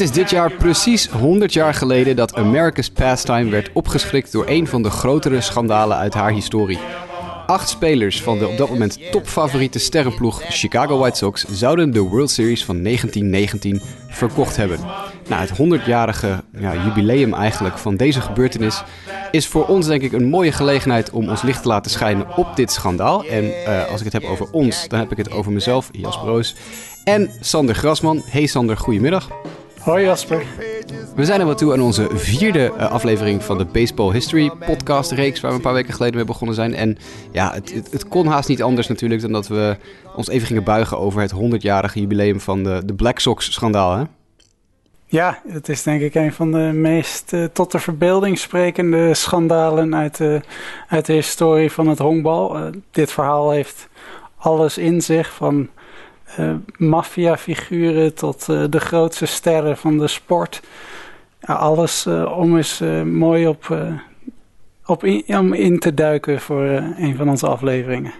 Het is dit jaar precies 100 jaar geleden dat America's Pastime werd opgeschrikt door een van de grotere schandalen uit haar historie. Acht spelers van de op dat moment topfavoriete sterrenploeg Chicago White Sox zouden de World Series van 1919 verkocht hebben. Nou, het 100-jarige ja, jubileum eigenlijk van deze gebeurtenis is voor ons denk ik een mooie gelegenheid om ons licht te laten schijnen op dit schandaal. En eh, als ik het heb over ons, dan heb ik het over mezelf, Jasper Roos, en Sander Grasman. Hey Sander, goedemiddag. Hoi Jasper. We zijn er wat toe aan onze vierde uh, aflevering van de Baseball History podcast reeks, waar we een paar weken geleden mee begonnen zijn. En ja, het, het, het kon haast niet anders natuurlijk dan dat we ons even gingen buigen over het 100-jarige jubileum van de, de Black Sox schandaal. Hè? Ja, het is denk ik een van de meest uh, tot de verbeelding sprekende schandalen uit de, uit de historie van het honkbal. Uh, dit verhaal heeft alles in zich, van uh, maffiafiguren tot uh, de grootste sterren van de sport. Alles uh, om eens mooi op, op in, om in te duiken voor een van onze afleveringen.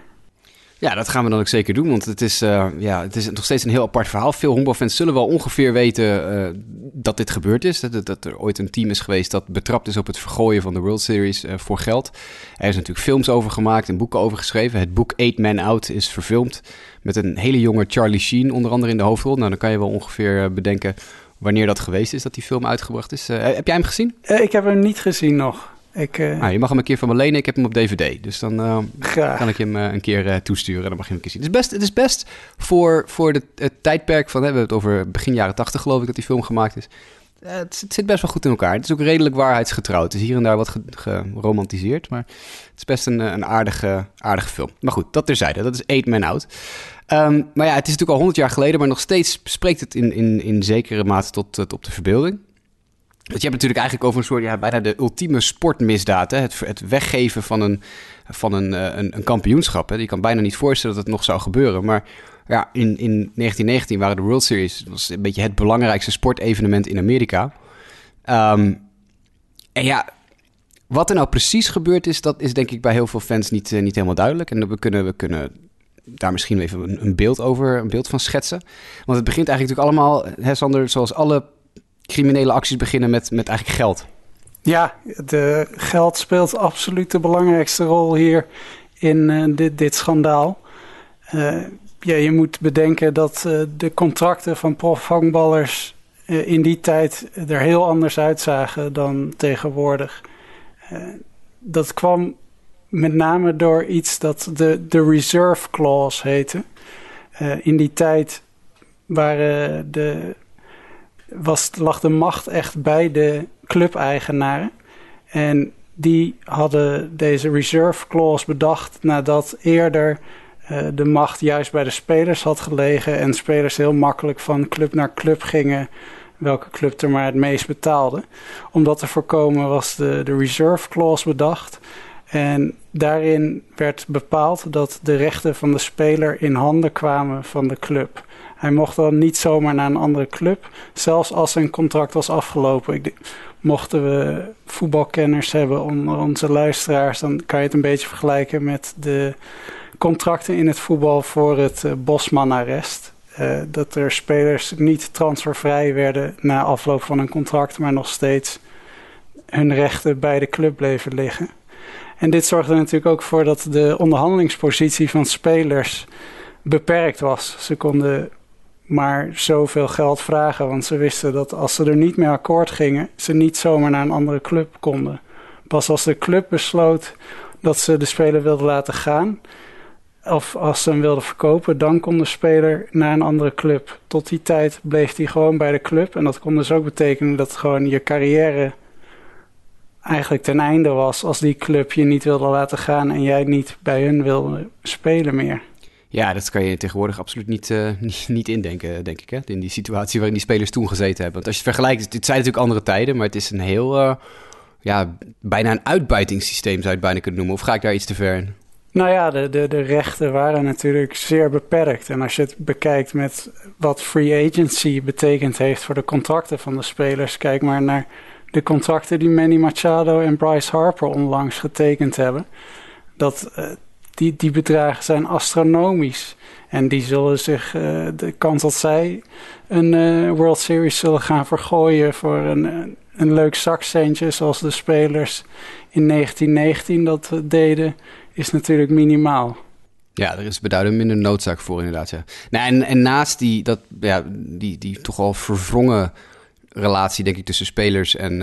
Ja, dat gaan we dan ook zeker doen, want het is, ja, het is nog steeds een heel apart verhaal. Veel honkbalfans zullen wel ongeveer weten dat dit gebeurd is. Dat, dat, er ooit een team is geweest dat betrapt is op het vergooien van de World Series voor geld. Er is natuurlijk films over gemaakt en boeken over geschreven. Het boek Eight Men Out is verfilmd. Met een hele jonge Charlie Sheen onder andere in de hoofdrol. Nou, dan kan je wel ongeveer eh, bedenken wanneer dat geweest is dat die film uitgebracht is. Heb jij hem gezien? Ik heb hem niet gezien nog. Ik, uh... nou, je mag hem een keer van me lenen. Ik heb hem op DVD. Dus dan kan ik hem een keer toesturen. En dan mag je hem een keer zien. Het is best, het is best voor, voor de, het tijdperk van... Hè, we hebben het over begin jaren tachtig geloof ik dat die film gemaakt is. Het, het, zit best wel goed in elkaar. Het is ook redelijk waarheidsgetrouwd. Het is hier en daar wat geromantiseerd. Maar het is best een, een aardige, aardige film. Maar goed, dat terzijde. Dat is Eight Men Out. Um, maar ja, het is natuurlijk al honderd jaar geleden, maar nog steeds spreekt het in, in, in zekere mate tot, tot op de verbeelding. Want je hebt natuurlijk eigenlijk over een soort, ja, bijna de ultieme sportmisdaad. Hè? Het, het weggeven van een, van een, eh, een, een kampioenschap. Hè? Je kan bijna niet voorstellen dat het nog zou gebeuren. Maar ja, in, in 1919 waren de World Series was een beetje het belangrijkste sportevenement in Amerika. Um, en ja, wat er nou precies gebeurd is, dat is denk ik bij heel veel fans niet, uh, niet helemaal duidelijk. En we kunnen, we kunnen daar misschien even een, een, beeld over, een beeld van schetsen. Want het begint eigenlijk natuurlijk allemaal, hè Sander, zoals alle criminele acties beginnen met, met eigenlijk geld. Ja, de geld speelt absoluut de belangrijkste rol hier in uh, dit, dit schandaal. Uh, ja, je moet bedenken dat uh, de contracten van profhonkballers in die tijd er heel anders uitzagen dan tegenwoordig. dat kwam met name door iets dat de, de reserve clause heette. In die tijd waren de, was, lag de macht echt bij de clubeigenaren. En die hadden deze reserve clause bedacht nadat eerder uh, de macht juist bij de spelers had gelegen. En spelers heel makkelijk van club naar club gingen welke club er maar het meest betaalde. Om dat te voorkomen was de, de reserve clause bedacht. En daarin werd bepaald dat de rechten van de speler in handen kwamen van de club. Hij mocht dan niet zomaar naar een andere club, zelfs als zijn contract was afgelopen. Ik, mochten we voetbalkenners hebben onder onze luisteraars, dan kan je het een beetje vergelijken met de contracten in het voetbal voor het uh, Bosman-arrest. Uh, dat er spelers niet transfervrij werden na afloop van een contract, maar nog steeds hun rechten bij de club bleven liggen. En dit zorgde natuurlijk ook voor dat de onderhandelingspositie van spelers beperkt was. Ze konden maar zoveel geld vragen, want ze wisten dat als ze er niet mee akkoord gingen, ze niet zomaar naar een andere club konden. Pas als de club besloot dat ze de speler wilden laten gaan, of als ze hem wilden verkopen, dan kon de speler naar een andere club. Tot die tijd bleef hij gewoon bij de club. En dat kon dus ook betekenen dat gewoon je carrière eigenlijk ten einde was als die club je niet wilde laten gaan en jij niet bij hun wilde spelen meer. Ja, dat kan je tegenwoordig absoluut niet, uh, niet, niet, indenken, denk ik. Hè? In die situatie waarin die spelers toen gezeten hebben. Want als je het vergelijkt, het zijn natuurlijk andere tijden, maar het is een heel, uh, ja, bijna een uitbuitingssysteem zou je het bijna kunnen noemen. Of ga ik daar iets te ver in? Nou ja, de, de, de rechten waren natuurlijk zeer beperkt. En als je het bekijkt met wat free agency betekend heeft voor de contracten van de spelers, kijk maar naar de contracten die Manny Machado en Bryce Harper onlangs getekend hebben. Dat, uh, die, die bedragen zijn astronomisch. En die zullen zich de kans dat zij een World Series zullen gaan vergooien voor een, een leuk zakcentje, zoals de spelers in 1919 dat deden, is natuurlijk minimaal. Ja, er is beduidend minder noodzaak voor inderdaad. Ja. Nou, en, en naast die, dat, ja, die, die toch al verwrongen relatie, denk ik, tussen spelers en,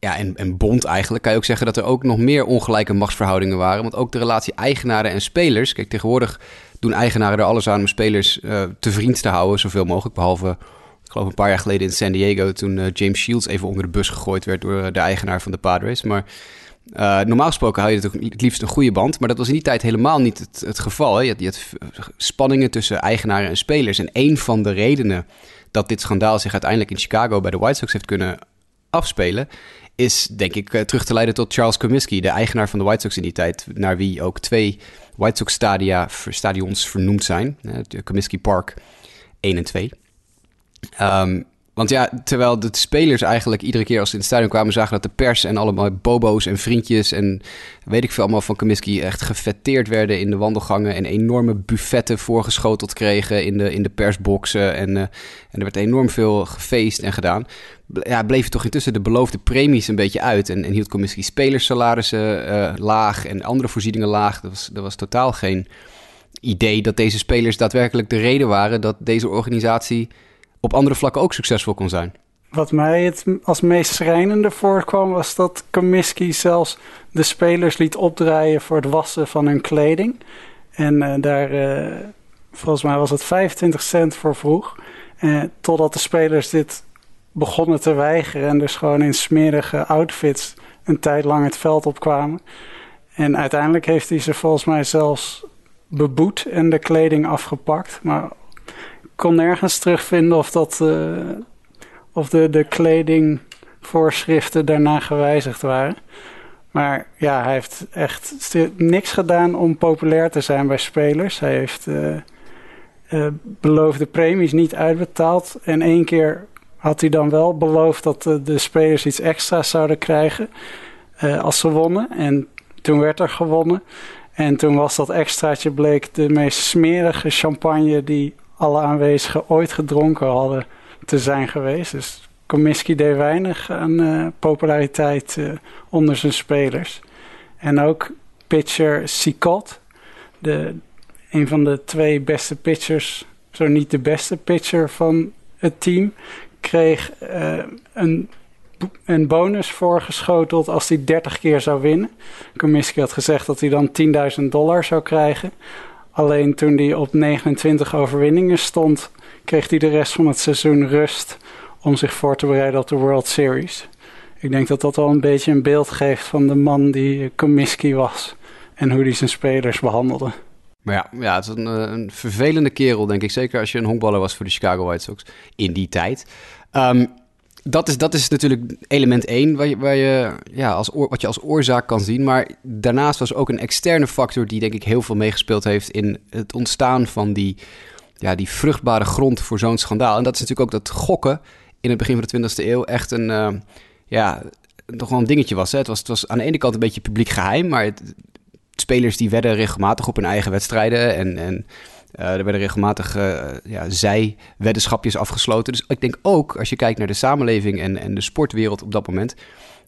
ja, en, en bond eigenlijk, kan je ook zeggen dat er ook nog meer ongelijke machtsverhoudingen waren. Want ook de relatie eigenaren en spelers, kijk, tegenwoordig doen eigenaren er alles aan om spelers uh, te vriend te houden, zoveel mogelijk. Behalve, ik geloof een paar jaar geleden in San Diego, toen uh, James Shields even onder de bus gegooid werd door de eigenaar van de Padres. Maar normaal gesproken hou je het liefst een goede band, maar dat was in die tijd helemaal niet het, het geval. Hè? Je, had, je, had, spanningen tussen eigenaren en spelers. En een van de redenen dat dit schandaal zich uiteindelijk in Chicago bij de White Sox heeft kunnen afspelen, is denk ik uh, terug te leiden tot Charles Comiskey, de eigenaar van de White Sox in die tijd, naar wie ook twee White Sox stadia, stadions vernoemd zijn. Uh, Comiskey Park 1 en 2. Um, want ja, terwijl de spelers eigenlijk iedere keer als ze in het stadion kwamen... zagen dat de pers en allemaal bobo's en vriendjes... en weet ik veel allemaal van Comiskey echt gefetteerd werden in de wandelgangen... en enorme buffetten voorgeschoteld kregen in de, in de persboxen. En, uh, en er werd enorm veel gefeest en gedaan. Ja, bleven toch intussen de beloofde premies een beetje uit... en, en hield Comiskey spelersalarissen uh, laag en andere voorzieningen laag. Er was, er was totaal geen idee dat deze spelers daadwerkelijk de reden waren... dat deze organisatie op andere vlakken ook succesvol kon zijn. Wat mij het als meest schrijnende voorkwam was dat Comiskey zelfs de spelers liet opdraaien voor het wassen van hun kleding. En uh, daar, uh, volgens mij was het 25 cent voor vroeg. Uh, totdat de spelers dit begonnen te weigeren en dus gewoon in smerige outfits een tijd lang het veld opkwamen. En uiteindelijk heeft hij ze volgens mij zelfs beboet en de kleding afgepakt. Maar kon nergens terugvinden of, dat, uh, of de, de kledingvoorschriften daarna gewijzigd waren. Maar ja, hij heeft echt niks gedaan om populair te zijn bij spelers. Hij heeft uh, uh, beloofde premies niet uitbetaald. En één keer had hij dan wel beloofd dat de, spelers iets extra's zouden krijgen als ze wonnen. En toen werd er gewonnen. En toen was dat extraatje bleek de meest smerige champagne die alle aanwezigen ooit gedronken hadden te zijn geweest. Dus Comiskey deed weinig aan uh, populariteit uh, onder zijn spelers. En ook pitcher Sicot, de, een van de twee beste pitchers, zo niet de beste pitcher van het team, kreeg uh, een, een bonus voorgeschoteld als hij 30 keer zou winnen. Comiskey had gezegd dat hij dan 10.000 dollar zou krijgen. Alleen toen hij op 29 overwinningen stond, kreeg hij de rest van het seizoen rust om zich voor te bereiden op de World Series. Ik denk dat dat wel een beetje een beeld geeft van de man die Comiskey was en hoe hij zijn spelers behandelde. Maar ja, ja het is een, eh, een, vervelende kerel, denk ik. Zeker als je een honkballer was voor de Chicago White Sox in die tijd. Um, dat is, dat is natuurlijk element één waar je, waar je, ja, als wat je als oorzaak kan zien. Maar daarnaast was ook een externe factor die denk ik heel veel meegespeeld heeft in het ontstaan van die, ja, die vruchtbare grond voor zo'n schandaal. En dat is natuurlijk ook dat gokken in het begin van de 20e eeuw echt een, uh, ja, toch wel een dingetje was, hè? Het was. Het was aan de ene kant een beetje publiek geheim, maar het, spelers die werden regelmatig op hun eigen wedstrijden en... en uh, er werden regelmatig uh, ja, zij-weddenschapjes afgesloten. Dus ik denk ook, als je kijkt naar de samenleving en, en de sportwereld op dat moment,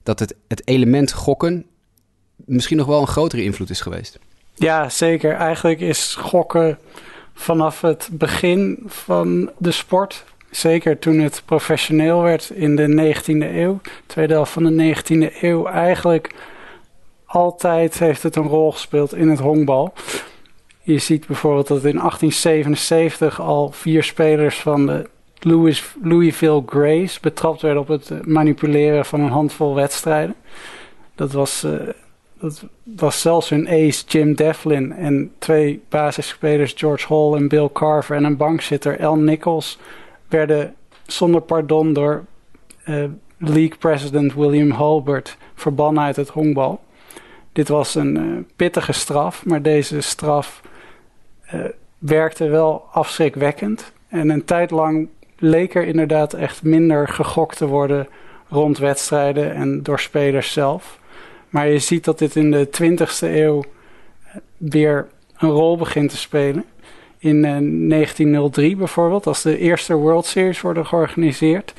dat het, het element gokken misschien nog wel een grotere invloed is geweest. Ja, zeker. Eigenlijk is gokken vanaf het begin van de sport, zeker toen het professioneel werd in de 19e eeuw, tweede helft van de 19e eeuw, eigenlijk altijd heeft het een rol gespeeld in het honkbal. Je ziet bijvoorbeeld dat in 1877 al vier spelers van de Louis, Louisville Grays betrapt werden op het manipuleren van een handvol wedstrijden. Dat was, uh, dat was zelfs hun ace Jim Devlin en twee basisspelers George Hall en Bill Carver en een bankzitter Al Nichols werden zonder pardon door uh, league president William Hulbert verbannen uit het honkbal. Dit was een uh, pittige straf, maar deze straf uh, werkte wel afschrikwekkend. En een tijd lang leek er inderdaad echt minder gegokt te worden rond wedstrijden en door spelers zelf. Maar je ziet dat dit in de 20e eeuw weer een rol begint te spelen. in 1903 bijvoorbeeld, als de eerste World Series worden georganiseerd.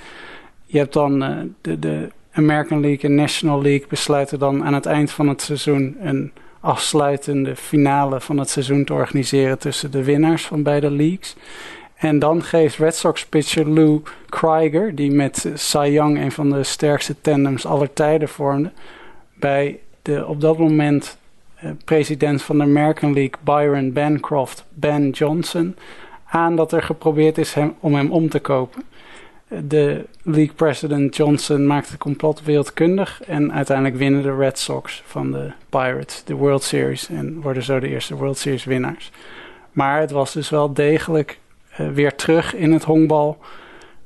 Je hebt dan de, de American League en National League besluiten dan aan het eind van het seizoen een afsluitende finale van het seizoen te organiseren tussen de winnaars van beide leagues. En dan geeft Red Sox pitcher Lou Krieger, die met Cy Young een van de sterkste tandems aller tijden vormde, bij de op dat moment eh, president van de American League, Byron Bancroft, Ben Johnson, aan dat er geprobeerd is hem, om hem om te kopen. De league president Johnson maakt het complot wereldkundig en uiteindelijk winnen de Red Sox van de Pirates de World Series en worden zo de eerste World Series winnaars. Maar het was dus wel degelijk uh, weer terug in het honkbal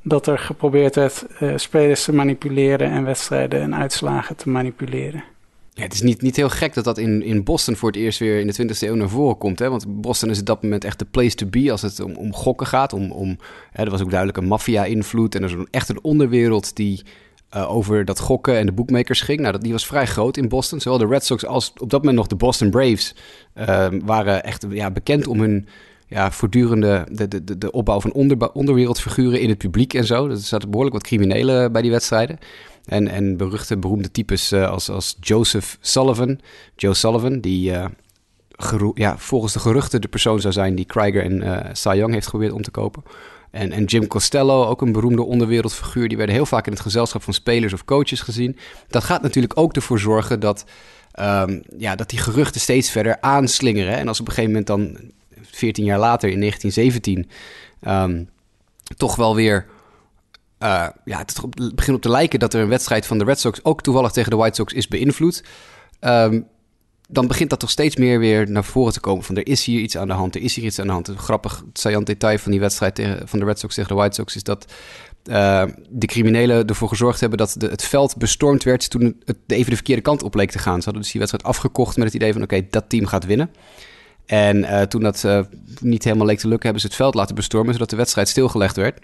dat er geprobeerd werd uh, spelers te manipuleren en wedstrijden en uitslagen te manipuleren. Ja, het is niet, niet heel gek dat dat in, in Boston voor het eerst weer in de 20e eeuw naar voren komt. Hè? Want Boston is op dat moment echt de place to be als het om, om gokken gaat. Om, om, hè, er was ook duidelijk een maffia-invloed en er is echt een onderwereld die uh, over dat gokken en de bookmakers ging. Nou, dat, die was vrij groot in Boston. Zowel de Red Sox als op dat moment nog de Boston Braves uh, waren echt ja, bekend om hun ja, voortdurende de, de, de opbouw van onder, onderwereldfiguren in het publiek en zo. Er zaten behoorlijk wat criminelen bij die wedstrijden. En, en beruchte, beroemde types uh, als, als Joseph Sullivan. Joe Sullivan, die uh, ja, volgens de geruchten de persoon zou zijn die Krieger en uh, Cy Young heeft geprobeerd om te kopen. En, en Jim Costello, ook een beroemde onderwereldfiguur. Die werden heel vaak in het gezelschap van spelers of coaches gezien. Dat gaat natuurlijk ook ervoor zorgen dat, um, ja, dat die geruchten steeds verder aanslingeren. En als op een gegeven moment dan 14 jaar later, in 1917, um, toch wel weer. Uh, ja, het begint op te lijken dat er een wedstrijd van de Red Sox ook toevallig tegen de White Sox is beïnvloed. Um, dan begint dat toch steeds meer weer naar voren te komen. Van er is hier iets aan de hand, er is hier iets aan de hand. Een grappig, saillant detail van die wedstrijd van de Red Sox tegen de White Sox is dat uh, de criminelen ervoor gezorgd hebben dat het veld bestormd werd toen het even de verkeerde kant op leek te gaan. Ze hadden dus die wedstrijd afgekocht met het idee van oké, dat team gaat winnen. En uh, toen dat uh, niet helemaal leek te lukken, hebben ze het veld laten bestormen, zodat de wedstrijd stilgelegd werd.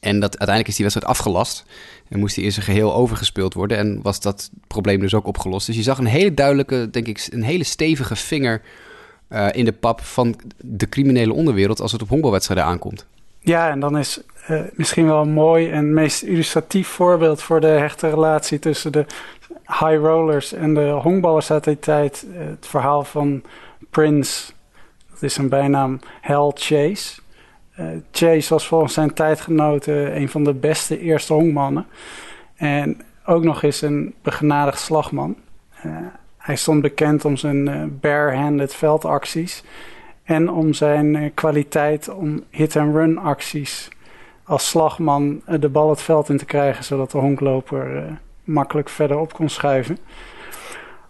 En dat, uiteindelijk is die wedstrijd afgelast. En moest die in zijn geheel overgespeeld worden. En was dat probleem dus ook opgelost. Dus je zag een hele duidelijke, denk ik, een hele stevige vinger uh, in de pap van de criminele onderwereld als het op honkbalwedstrijden aankomt. Ja, en dan is misschien wel een mooi en meest illustratief voorbeeld voor de hechte relatie tussen de high rollers en de honkballers uit die tijd. Het verhaal van Prince, dat is een bijnaam Hell Chase. Uh, Chase was volgens zijn tijdgenoten een van de beste eerste honkmannen. En ook nog eens een begenadigd slagman. Uh, hij stond bekend om zijn uh, barehanded veldacties. En om zijn kwaliteit om hit-and-run acties als slagman de bal het veld in te krijgen, zodat de honkloper makkelijk verder op kon schuiven.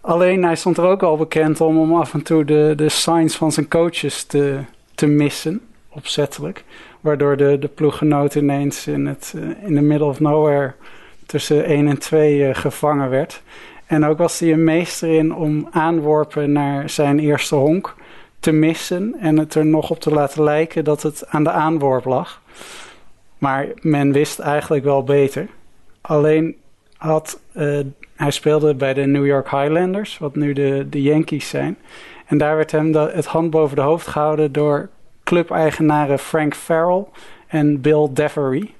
Alleen hij stond er ook al bekend om, om af en toe de, de signs van zijn coaches te, te missen, opzettelijk. Waardoor de, de ploeggenoot ineens in, het, uh, in the middle of nowhere tussen 1 en 2 uh, gevangen werd. En ook was hij een meester in om aanworpen naar zijn eerste honk te missen en het er nog op te laten lijken dat het aan de aanworp lag. Maar men wist eigenlijk wel beter. Alleen had uh, hij speelde bij de New York Highlanders, wat nu de, de Yankees zijn. En daar werd hem de, het hand boven de hoofd gehouden door clubeigenaren Frank Farrell en Bill Devery.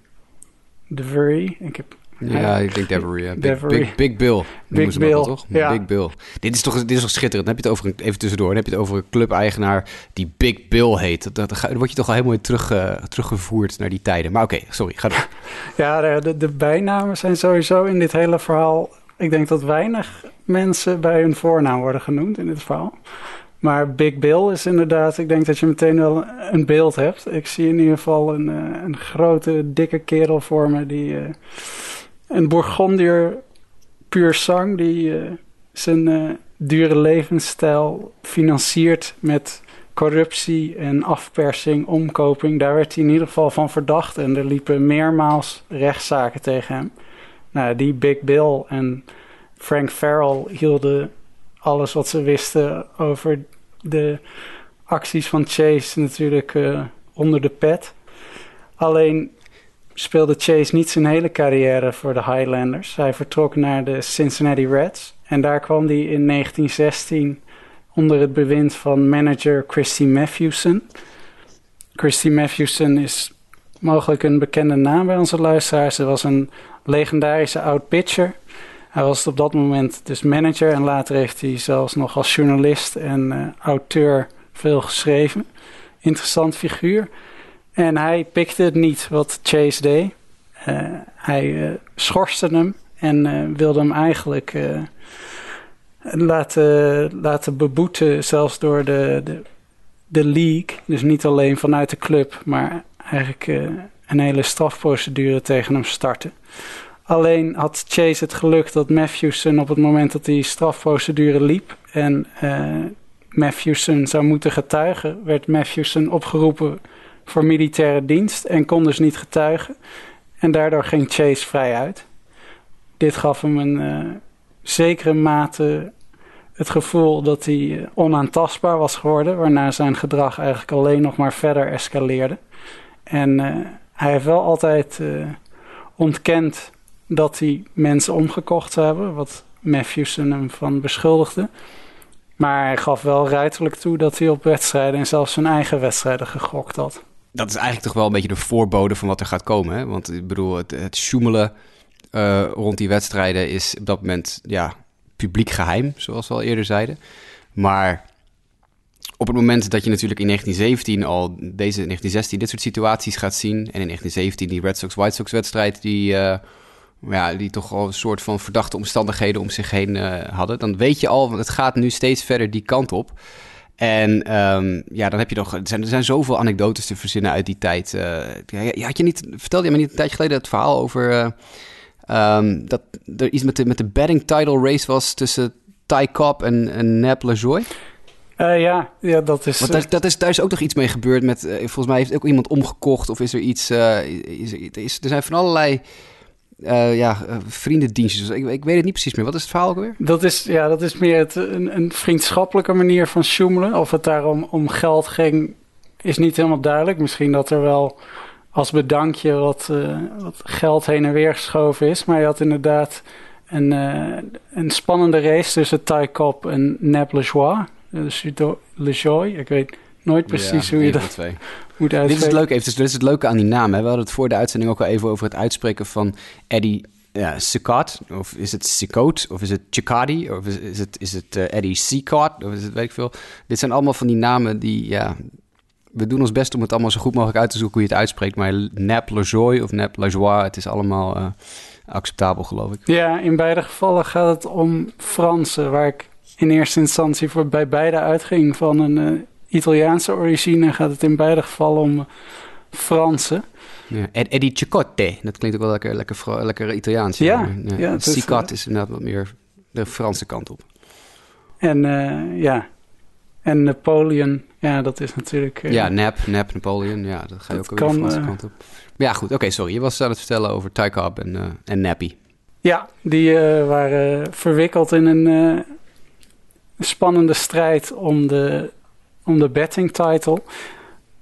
Devery, ik heb ja, ik denk Devery. Ja. Big, Big, Big, Bill. Big Bill. Wel, toch? Ja. Big Bill. Dit is, toch, dit is toch schitterend. Dan heb je het over, even tussendoor, dan heb je het over een clubeigenaar die Big Bill heet. Dan, dan, word je toch al helemaal terug, uh, teruggevoerd naar die tijden. Maar oké, okay, sorry, ga door. ja, de, de bijnamen zijn sowieso in dit hele verhaal ik denk dat weinig mensen bij hun voornaam worden genoemd in dit verhaal. Maar Big Bill is inderdaad, ik denk dat je meteen wel een beeld hebt. Ik zie in ieder geval een, uh, een grote, dikke kerel voor me die uh, een Bourgondier puur zang, die uh, zijn dure levensstijl financiert met corruptie en afpersing, omkoping. Daar werd hij in ieder geval van verdacht en er liepen meermaals rechtszaken tegen hem. Nou, die Big Bill en Frank Farrell hielden alles wat ze wisten over de acties van Chase natuurlijk uh, onder de pet. Alleen speelde Chase niet zijn hele carrière voor de Highlanders. Hij vertrok naar de Cincinnati Reds. En daar kwam hij in 1916 onder het bewind van manager Christy Matthewson. Christy Matthewson is mogelijk een bekende naam bij onze luisteraars. Ze was een legendarische oud-pitcher. Hij was op dat moment dus manager en later heeft hij zelfs nog als journalist en uh, auteur veel geschreven. Interessant figuur. En hij pikte het niet wat Chase deed. Uh, hij uh, schorste hem en wilde hem eigenlijk laten, laten beboeten, zelfs door de, de, de league. Dus niet alleen vanuit de club, maar eigenlijk een hele strafprocedure tegen hem starten. Alleen had Chase het geluk dat Matthewson op het moment dat die strafprocedure liep en uh, Matthewson zou moeten getuigen, werd Matthewson opgeroepen voor militaire dienst en kon dus niet getuigen. En daardoor ging Chase vrij uit. Dit gaf hem een uh, zekere mate het gevoel dat hij onaantastbaar was geworden, waarna zijn gedrag eigenlijk alleen nog maar verder escaleerde. En hij heeft wel altijd ontkend dat hij mensen omgekocht hebben, wat Matthewson hem van beschuldigde. Maar hij gaf wel ruiterlijk toe dat hij op wedstrijden en zelfs zijn eigen wedstrijden gegokt had. Dat is eigenlijk toch wel een beetje de voorbode van wat er gaat komen. Hè? Want ik bedoel, het, het uh, rond die wedstrijden is op dat moment ja, publiek geheim, zoals we al eerder zeiden. Maar op het moment dat je natuurlijk in 1917 al deze 1916 dit soort situaties gaat zien en in 1917 die Red Sox White Sox wedstrijd die uh, ja, die toch al een soort van verdachte omstandigheden om zich heen uh, hadden, dan weet je al, want het gaat nu steeds verder die kant op. En um, ja, dan heb je toch. Er zijn, er zijn zoveel anekdotes te verzinnen uit die tijd. Uh, had je niet, vertelde je me niet een tijdje geleden het verhaal over. Um, dat er iets met de, met de betting title race was tussen Ty Cobb en, en Nap LaJoy? Uh, ja, ja, dat is... Want daar, dat is, daar is ook nog iets mee gebeurd met... Uh, volgens mij heeft ook iemand omgekocht of is er iets... Uh, is er, is, er zijn van allerlei ja, vriendendienstjes. Ik, ik, weet het niet precies meer. Wat is het verhaal ook weer? Dat is, ja, dat is meer het, een, een vriendschappelijke manier van sjoemelen. Of het daarom om geld ging, is niet helemaal duidelijk. Misschien dat er wel als bedankje wat, wat geld heen en weer geschoven is. Maar je had inderdaad een, een spannende race tussen Ty Cobb en Neb Lejoie. Dus Lejoy, ik weet nooit precies ja, hoe je dat twee. moet uitspreken. Dit is het leuke, even, dit is het leuke aan die naam. Hè. We hadden het voor de uitzending ook al even over het uitspreken van Eddie ja, of is het Sikot, of is het Chikadi, of is, is het, is het uh, Eddie Sikot, of is het weet ik veel. Dit zijn allemaal van die namen die, ja, we doen ons best om het allemaal zo goed mogelijk uit te zoeken hoe je het uitspreekt, maar Nap Lajoie of Nap Lajoie, het is allemaal uh, acceptabel, geloof ik. Ja, in beide gevallen gaat het om Fransen, waar ik in eerste instantie voor bij beide uitging van een uh, Italiaanse origine gaat het in beide gevallen om Franse. Ja, Eddie Cicotte, dat klinkt ook wel lekker, lekker, lekker Italiaans. Ja, ja, ja is, inderdaad wat meer de Franse kant op. En uh, ja, en Napoleon, ja, dat is natuurlijk... Uh, ja, Nap, Nap, Napoleon, ja, dat ga je ook weer de Franse uh, kant op. Maar ja, goed, oké, okay, sorry. Je was aan het vertellen over Tycob en, uh, en Nappy. Ja, die waren verwikkeld in een spannende strijd om de om de betting title.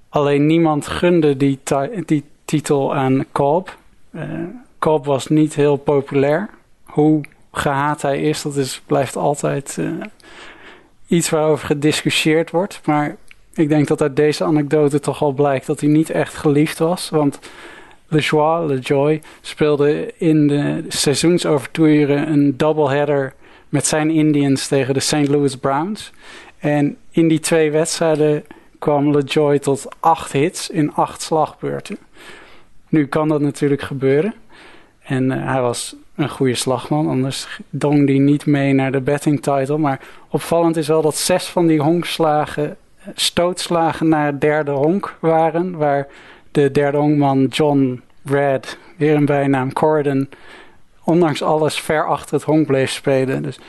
Alleen niemand gunde die, die titel aan Kolb. Uh, Kolb was niet heel populair. Hoe gehaat hij is, dat is, blijft altijd uh, iets waarover gediscussieerd wordt. Maar ik denk dat uit deze anekdote toch al blijkt dat hij niet echt geliefd was. Want LeJoy, LeJoy speelde in de seizoensovertoeren een doubleheader met zijn Indians tegen de St. Louis Browns. En in die twee wedstrijden kwam LeJoy tot acht hits in acht slagbeurten. Nu kan dat natuurlijk gebeuren. En uh, hij was een goede slagman, anders dong hij niet mee naar de betting title. Maar opvallend is wel dat zes van die honkslagen eh, stootslagen naar derde honk waren. Waar de derde honkman John Brad, weer een bijnaam Corden, ondanks alles ver achter het honk bleef spelen. Dus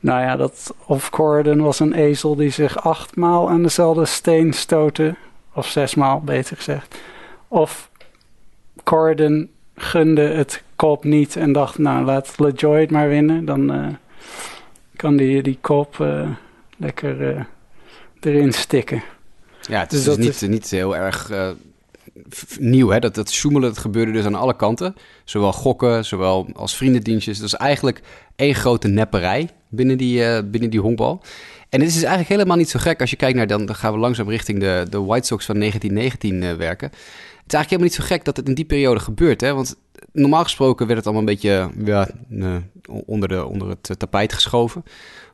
nou ja, dat of Corden was een ezel die zich achtmaal aan dezelfde steen stootte. Of zesmaal, beter gezegd. Of Corden gunde het kop niet en dacht, nou laat LeJoy het maar winnen. Dan uh, kan die, die kop uh, lekker uh, erin stikken. Ja, het is dus, dus niet, is... niet heel erg nieuw, hè? Dat, dat sjoemelen, dat gebeurde dus aan alle kanten. Zowel gokken, zowel als vriendendienstjes. Dat is eigenlijk één grote nepperij binnen die, binnen die honkbal. En dit is dus eigenlijk helemaal niet zo gek als je kijkt naar... dan, gaan we langzaam richting de, de White Sox van 1919 werken. Het is eigenlijk helemaal niet zo gek dat het in die periode gebeurt. Hè? Want normaal gesproken werd het allemaal een beetje ja, onder, de, onder het tapijt geschoven.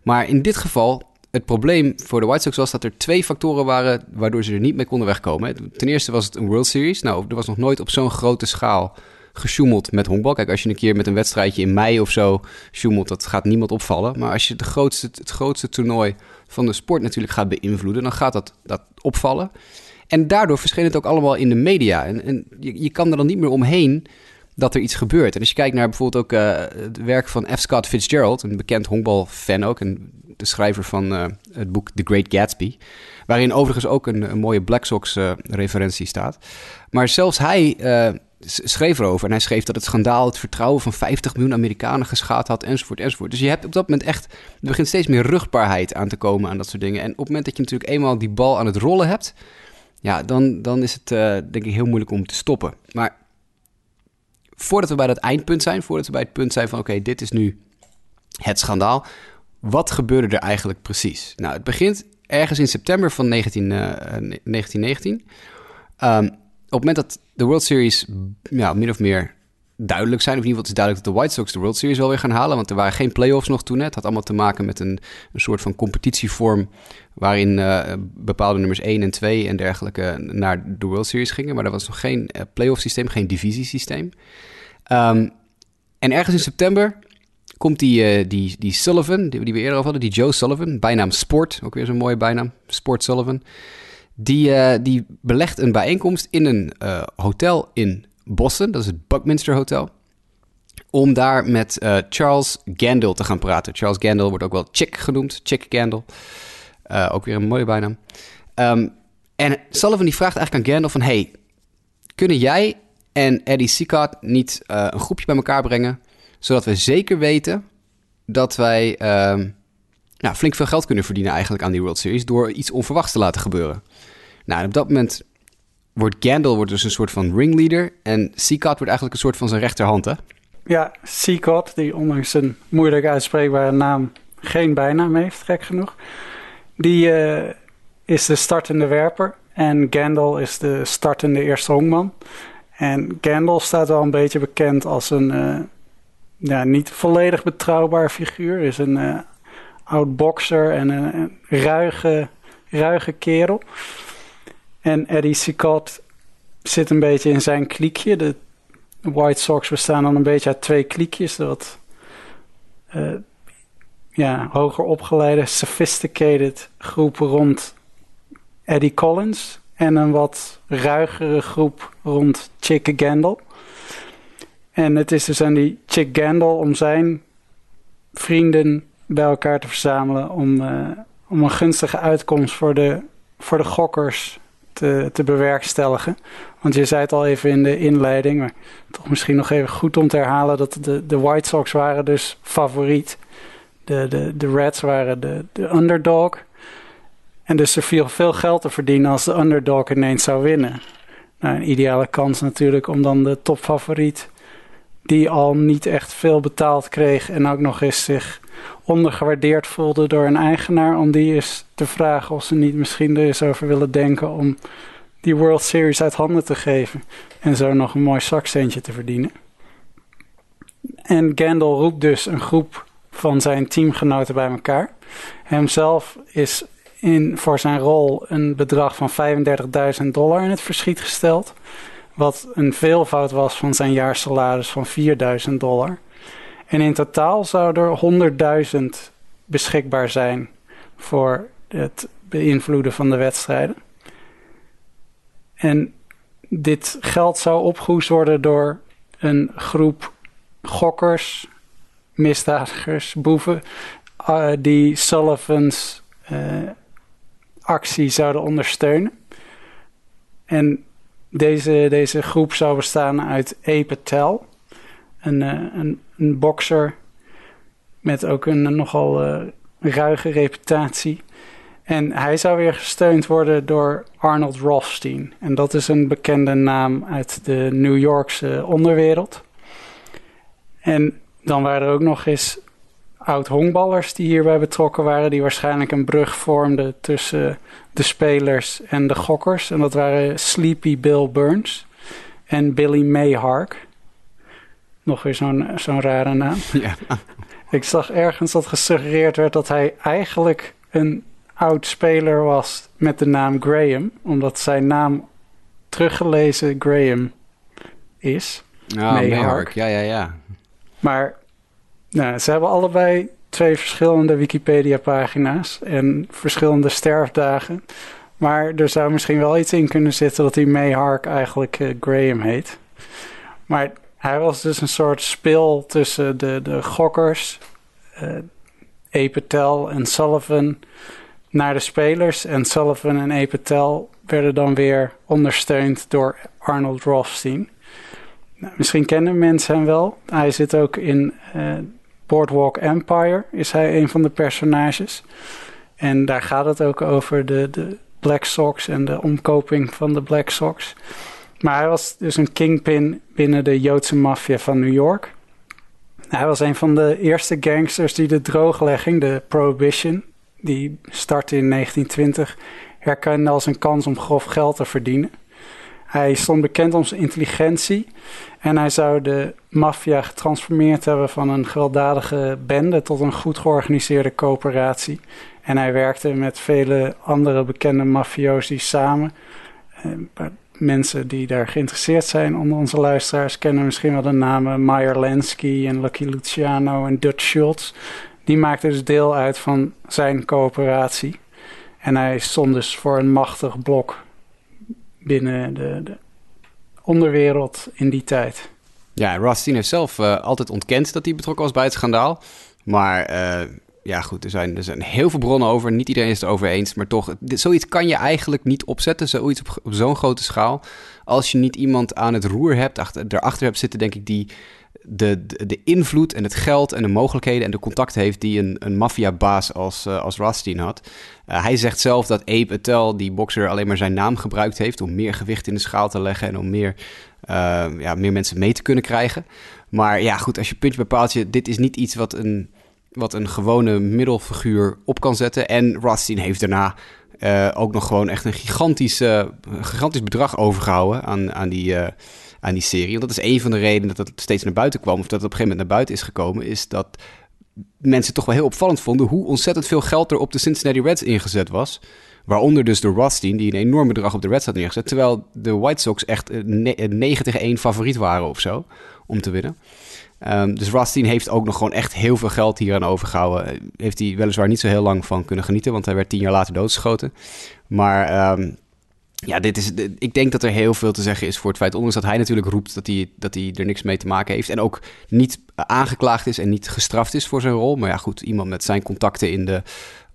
Maar in dit geval het probleem voor de White Sox was dat er twee factoren waren waardoor ze er niet mee konden wegkomen. Ten eerste was het een World Series. Nou, er was nog nooit op zo'n grote schaal gesjoemeld met honkbal. Kijk, als je een keer met een wedstrijdje in mei of zo sjoemelt, dat gaat niemand opvallen. Maar als je de grootste, het grootste toernooi van de sport natuurlijk gaat beïnvloeden, dan gaat dat, dat opvallen. En daardoor verscheen het ook allemaal in de media. En, en je, je kan er dan niet meer omheen dat er iets gebeurt. En als je kijkt naar bijvoorbeeld ook uh, het werk van F. Scott Fitzgerald, een bekend honkbalfan ook, en de schrijver van uh, het boek The Great Gatsby, waarin overigens ook een, mooie Black Sox uh, referentie staat. Maar zelfs hij schreef erover en hij schreef dat het schandaal het vertrouwen van 50 miljoen Amerikanen geschaad had, enzovoort, enzovoort. Dus je hebt op dat moment echt, er begint steeds meer rugbaarheid aan te komen aan dat soort dingen. En op het moment dat je natuurlijk eenmaal die bal aan het rollen hebt, ja, dan, dan is het denk ik heel moeilijk om te stoppen. Maar voordat we bij dat eindpunt zijn, voordat we bij het punt zijn van oké, dit is nu het schandaal. Wat gebeurde er eigenlijk precies? Nou, het begint ergens in september van 19, 1919. Uh, um, op het moment dat de World Series ja, min of meer duidelijk zijn, of in ieder geval het is duidelijk dat de White Sox de World Series wel weer gaan halen, want er waren geen playoffs nog toen. Het had allemaal te maken met een, een soort van competitievorm waarin uh, bepaalde nummers 1 en 2 en dergelijke naar de World Series gingen, maar er was nog geen uh, playoff systeem, geen divisiesysteem. Um, en ergens in september komt die, uh, die, die Sullivan, die, die, we eerder al hadden, die Joe Sullivan, bijnaam Sport, ook weer zo'n mooie bijnaam, Sport Sullivan. Die, uh, die belegt een bijeenkomst in een hotel in Boston, dat is het Buckminster Hotel. Om daar met Charles Gandil te gaan praten. Charles Gandil wordt ook wel Chick genoemd, Chick Gandil. ook weer een mooie bijnaam. Um, en Sullivan die vraagt eigenlijk aan Gandil van... hey, kunnen jij en Eddie Sicard niet uh, een groepje bij elkaar brengen, zodat we zeker weten dat wij uh, nou, flink veel geld kunnen verdienen eigenlijk aan die World Series door iets onverwachts te laten gebeuren. Nou, op dat moment wordt Gandalf wordt dus een soort van ringleader en Sicard wordt eigenlijk een soort van zijn rechterhand, hè? Ja, Sicard, die ondanks een moeilijk uitspreekbare naam geen bijnaam heeft, gek genoeg. Die uh, is de startende werper en Gandalf is de startende eerste honkman. En Gandalf staat wel een beetje bekend als een uh, ja, niet volledig betrouwbaar figuur. Is een uh, oud bokser en een, een, ruige, ruige kerel. En Eddie Sicott zit een beetje in zijn kliekje. De White Sox bestaan dan een beetje uit twee kliekjes. Dat uh, ja, hoger opgeleide, sophisticated groepen rond Eddie Collins en een wat ruigere groep rond Chick Gandel. En het is dus aan die Chick Gandel om zijn vrienden bij elkaar te verzamelen om, uh, om een gunstige uitkomst voor de, voor de gokkers te, te bewerkstelligen. Want je zei het al even in de inleiding, maar toch misschien nog even goed om te herhalen dat de, de White Sox waren dus favoriet. De, de, de Reds waren de, de underdog. En dus er viel veel geld te verdienen als de underdog ineens zou winnen. Nou, een ideale kans natuurlijk om dan de topfavoriet, die al niet echt veel betaald kreeg en ook nog eens zich ondergewaardeerd voelde door een eigenaar, om die eens te vragen of ze niet misschien er eens over willen denken om die World Series uit handen te geven en zo nog een mooi zakcentje te verdienen. En Gandalf roept dus een groep van zijn teamgenoten bij elkaar. Hemzelf is in, voor zijn rol een bedrag van 35.000 dollar in het verschiet gesteld. Wat een veelvoud was van zijn jaarsalaris van 4.000 dollar. En in totaal zou er 100.000 beschikbaar zijn voor het beïnvloeden van de wedstrijden. En dit geld zou opgehoest worden door een groep gokkers, misdadigers, boeven, uh, die Sullivan's uh, actie zouden ondersteunen. En deze, deze groep zou bestaan uit E. Patel, een, uh, een, een bokser met ook een nogal uh, ruige reputatie. En hij zou weer gesteund worden door Arnold Rothstein. En dat is een bekende naam uit de New Yorkse onderwereld. En dan waren er ook nog eens oud-honkballers die hierbij betrokken waren, die waarschijnlijk een brug vormden tussen de spelers en de gokkers. En dat waren Sleepy Bill Burns en Billy Mayhark. Nog weer zo'n zo'n rare naam. Ja. Ik zag ergens dat gesuggereerd werd dat hij eigenlijk een oud speler was met de naam Graham, omdat zijn naam teruggelezen Graham is. Ja, Mayhark. Ja, ja, ja. Maar nou, ze hebben allebei twee verschillende Wikipedia-pagina's en verschillende sterfdagen. Maar er zou misschien wel iets in kunnen zitten dat hij Mayhark eigenlijk uh, Graham heet. Maar hij was dus een soort spil tussen de, de gokkers, uh, Epetel en Sullivan, naar de spelers. En Sullivan en Epetel werden dan weer ondersteund door Arnold Rothstein. Nou, misschien kennen mensen hem wel. Hij zit ook in uh, Boardwalk Empire, is hij een van de personages. En daar gaat het ook over de, de Black Sox en de omkoping van de Black Sox. Maar hij was dus een kingpin binnen de Joodse maffia van New York. Hij was een van de eerste gangsters die de drooglegging, de Prohibition, die startte in 1920, herkende als een kans om grof geld te verdienen. Hij stond bekend om zijn intelligentie en hij zou de maffia getransformeerd hebben van een gewelddadige bende tot een goed georganiseerde coöperatie. En hij werkte met vele andere bekende mafiosi samen. Eh, mensen die daar geïnteresseerd zijn onder onze luisteraars kennen misschien wel de namen Meyer Lansky en Lucky Luciano en Dutch Schultz. Die maakten dus deel uit van zijn coöperatie. En hij stond dus voor een machtig blok binnen de, de onderwereld in die tijd. Ja, Rothstein heeft zelf uh, altijd ontkend dat hij betrokken was bij het schandaal. Maar uh, ja, goed, er zijn, er zijn heel veel bronnen over. Niet iedereen is het erover eens. Maar toch, zoiets kan je eigenlijk niet opzetten. Zoiets op, op zo'n grote schaal. Als je niet iemand aan het roer hebt, achter, erachter hebt zitten, denk ik, die de, de, de, invloed en het geld en de mogelijkheden en de contacten heeft die een, een maffiabaas als, uh, als Rothstein had. Uh, hij zegt zelf dat Abe die bokser, alleen maar zijn naam gebruikt heeft om meer gewicht in de schaal te leggen en om meer, uh, ja, meer mensen mee te kunnen krijgen. Maar ja, goed, als je puntje bepaalt, dit is niet iets wat een, wat een gewone middelfiguur op kan zetten. En Rothstein heeft daarna ook nog gewoon echt een gigantisch, gigantisch bedrag overgehouden aan, aan die aan die serie. Want dat is een van de redenen dat het steeds naar buiten kwam, of dat het op een gegeven moment naar buiten is gekomen, is dat mensen toch wel heel opvallend vonden hoe ontzettend veel geld er op de Cincinnati Reds ingezet was. Waaronder dus de Rothstein, die een enorm bedrag op de Reds had neergezet. Terwijl de White Sox echt een 9 tegen 1 favoriet waren of zo om te winnen. Um, dus Rothstein heeft ook nog gewoon echt heel veel geld hier aan overgehouden. Heeft hij weliswaar niet zo heel lang van kunnen genieten, want hij werd tien jaar later doodgeschoten. Maar um, ja, dit is, ik denk dat er heel veel te zeggen is voor het feit, ondanks dat hij natuurlijk roept dat hij, dat hij er niks mee te maken heeft. En ook niet aangeklaagd is en niet gestraft is voor zijn rol. Maar ja, goed, iemand met zijn contacten in de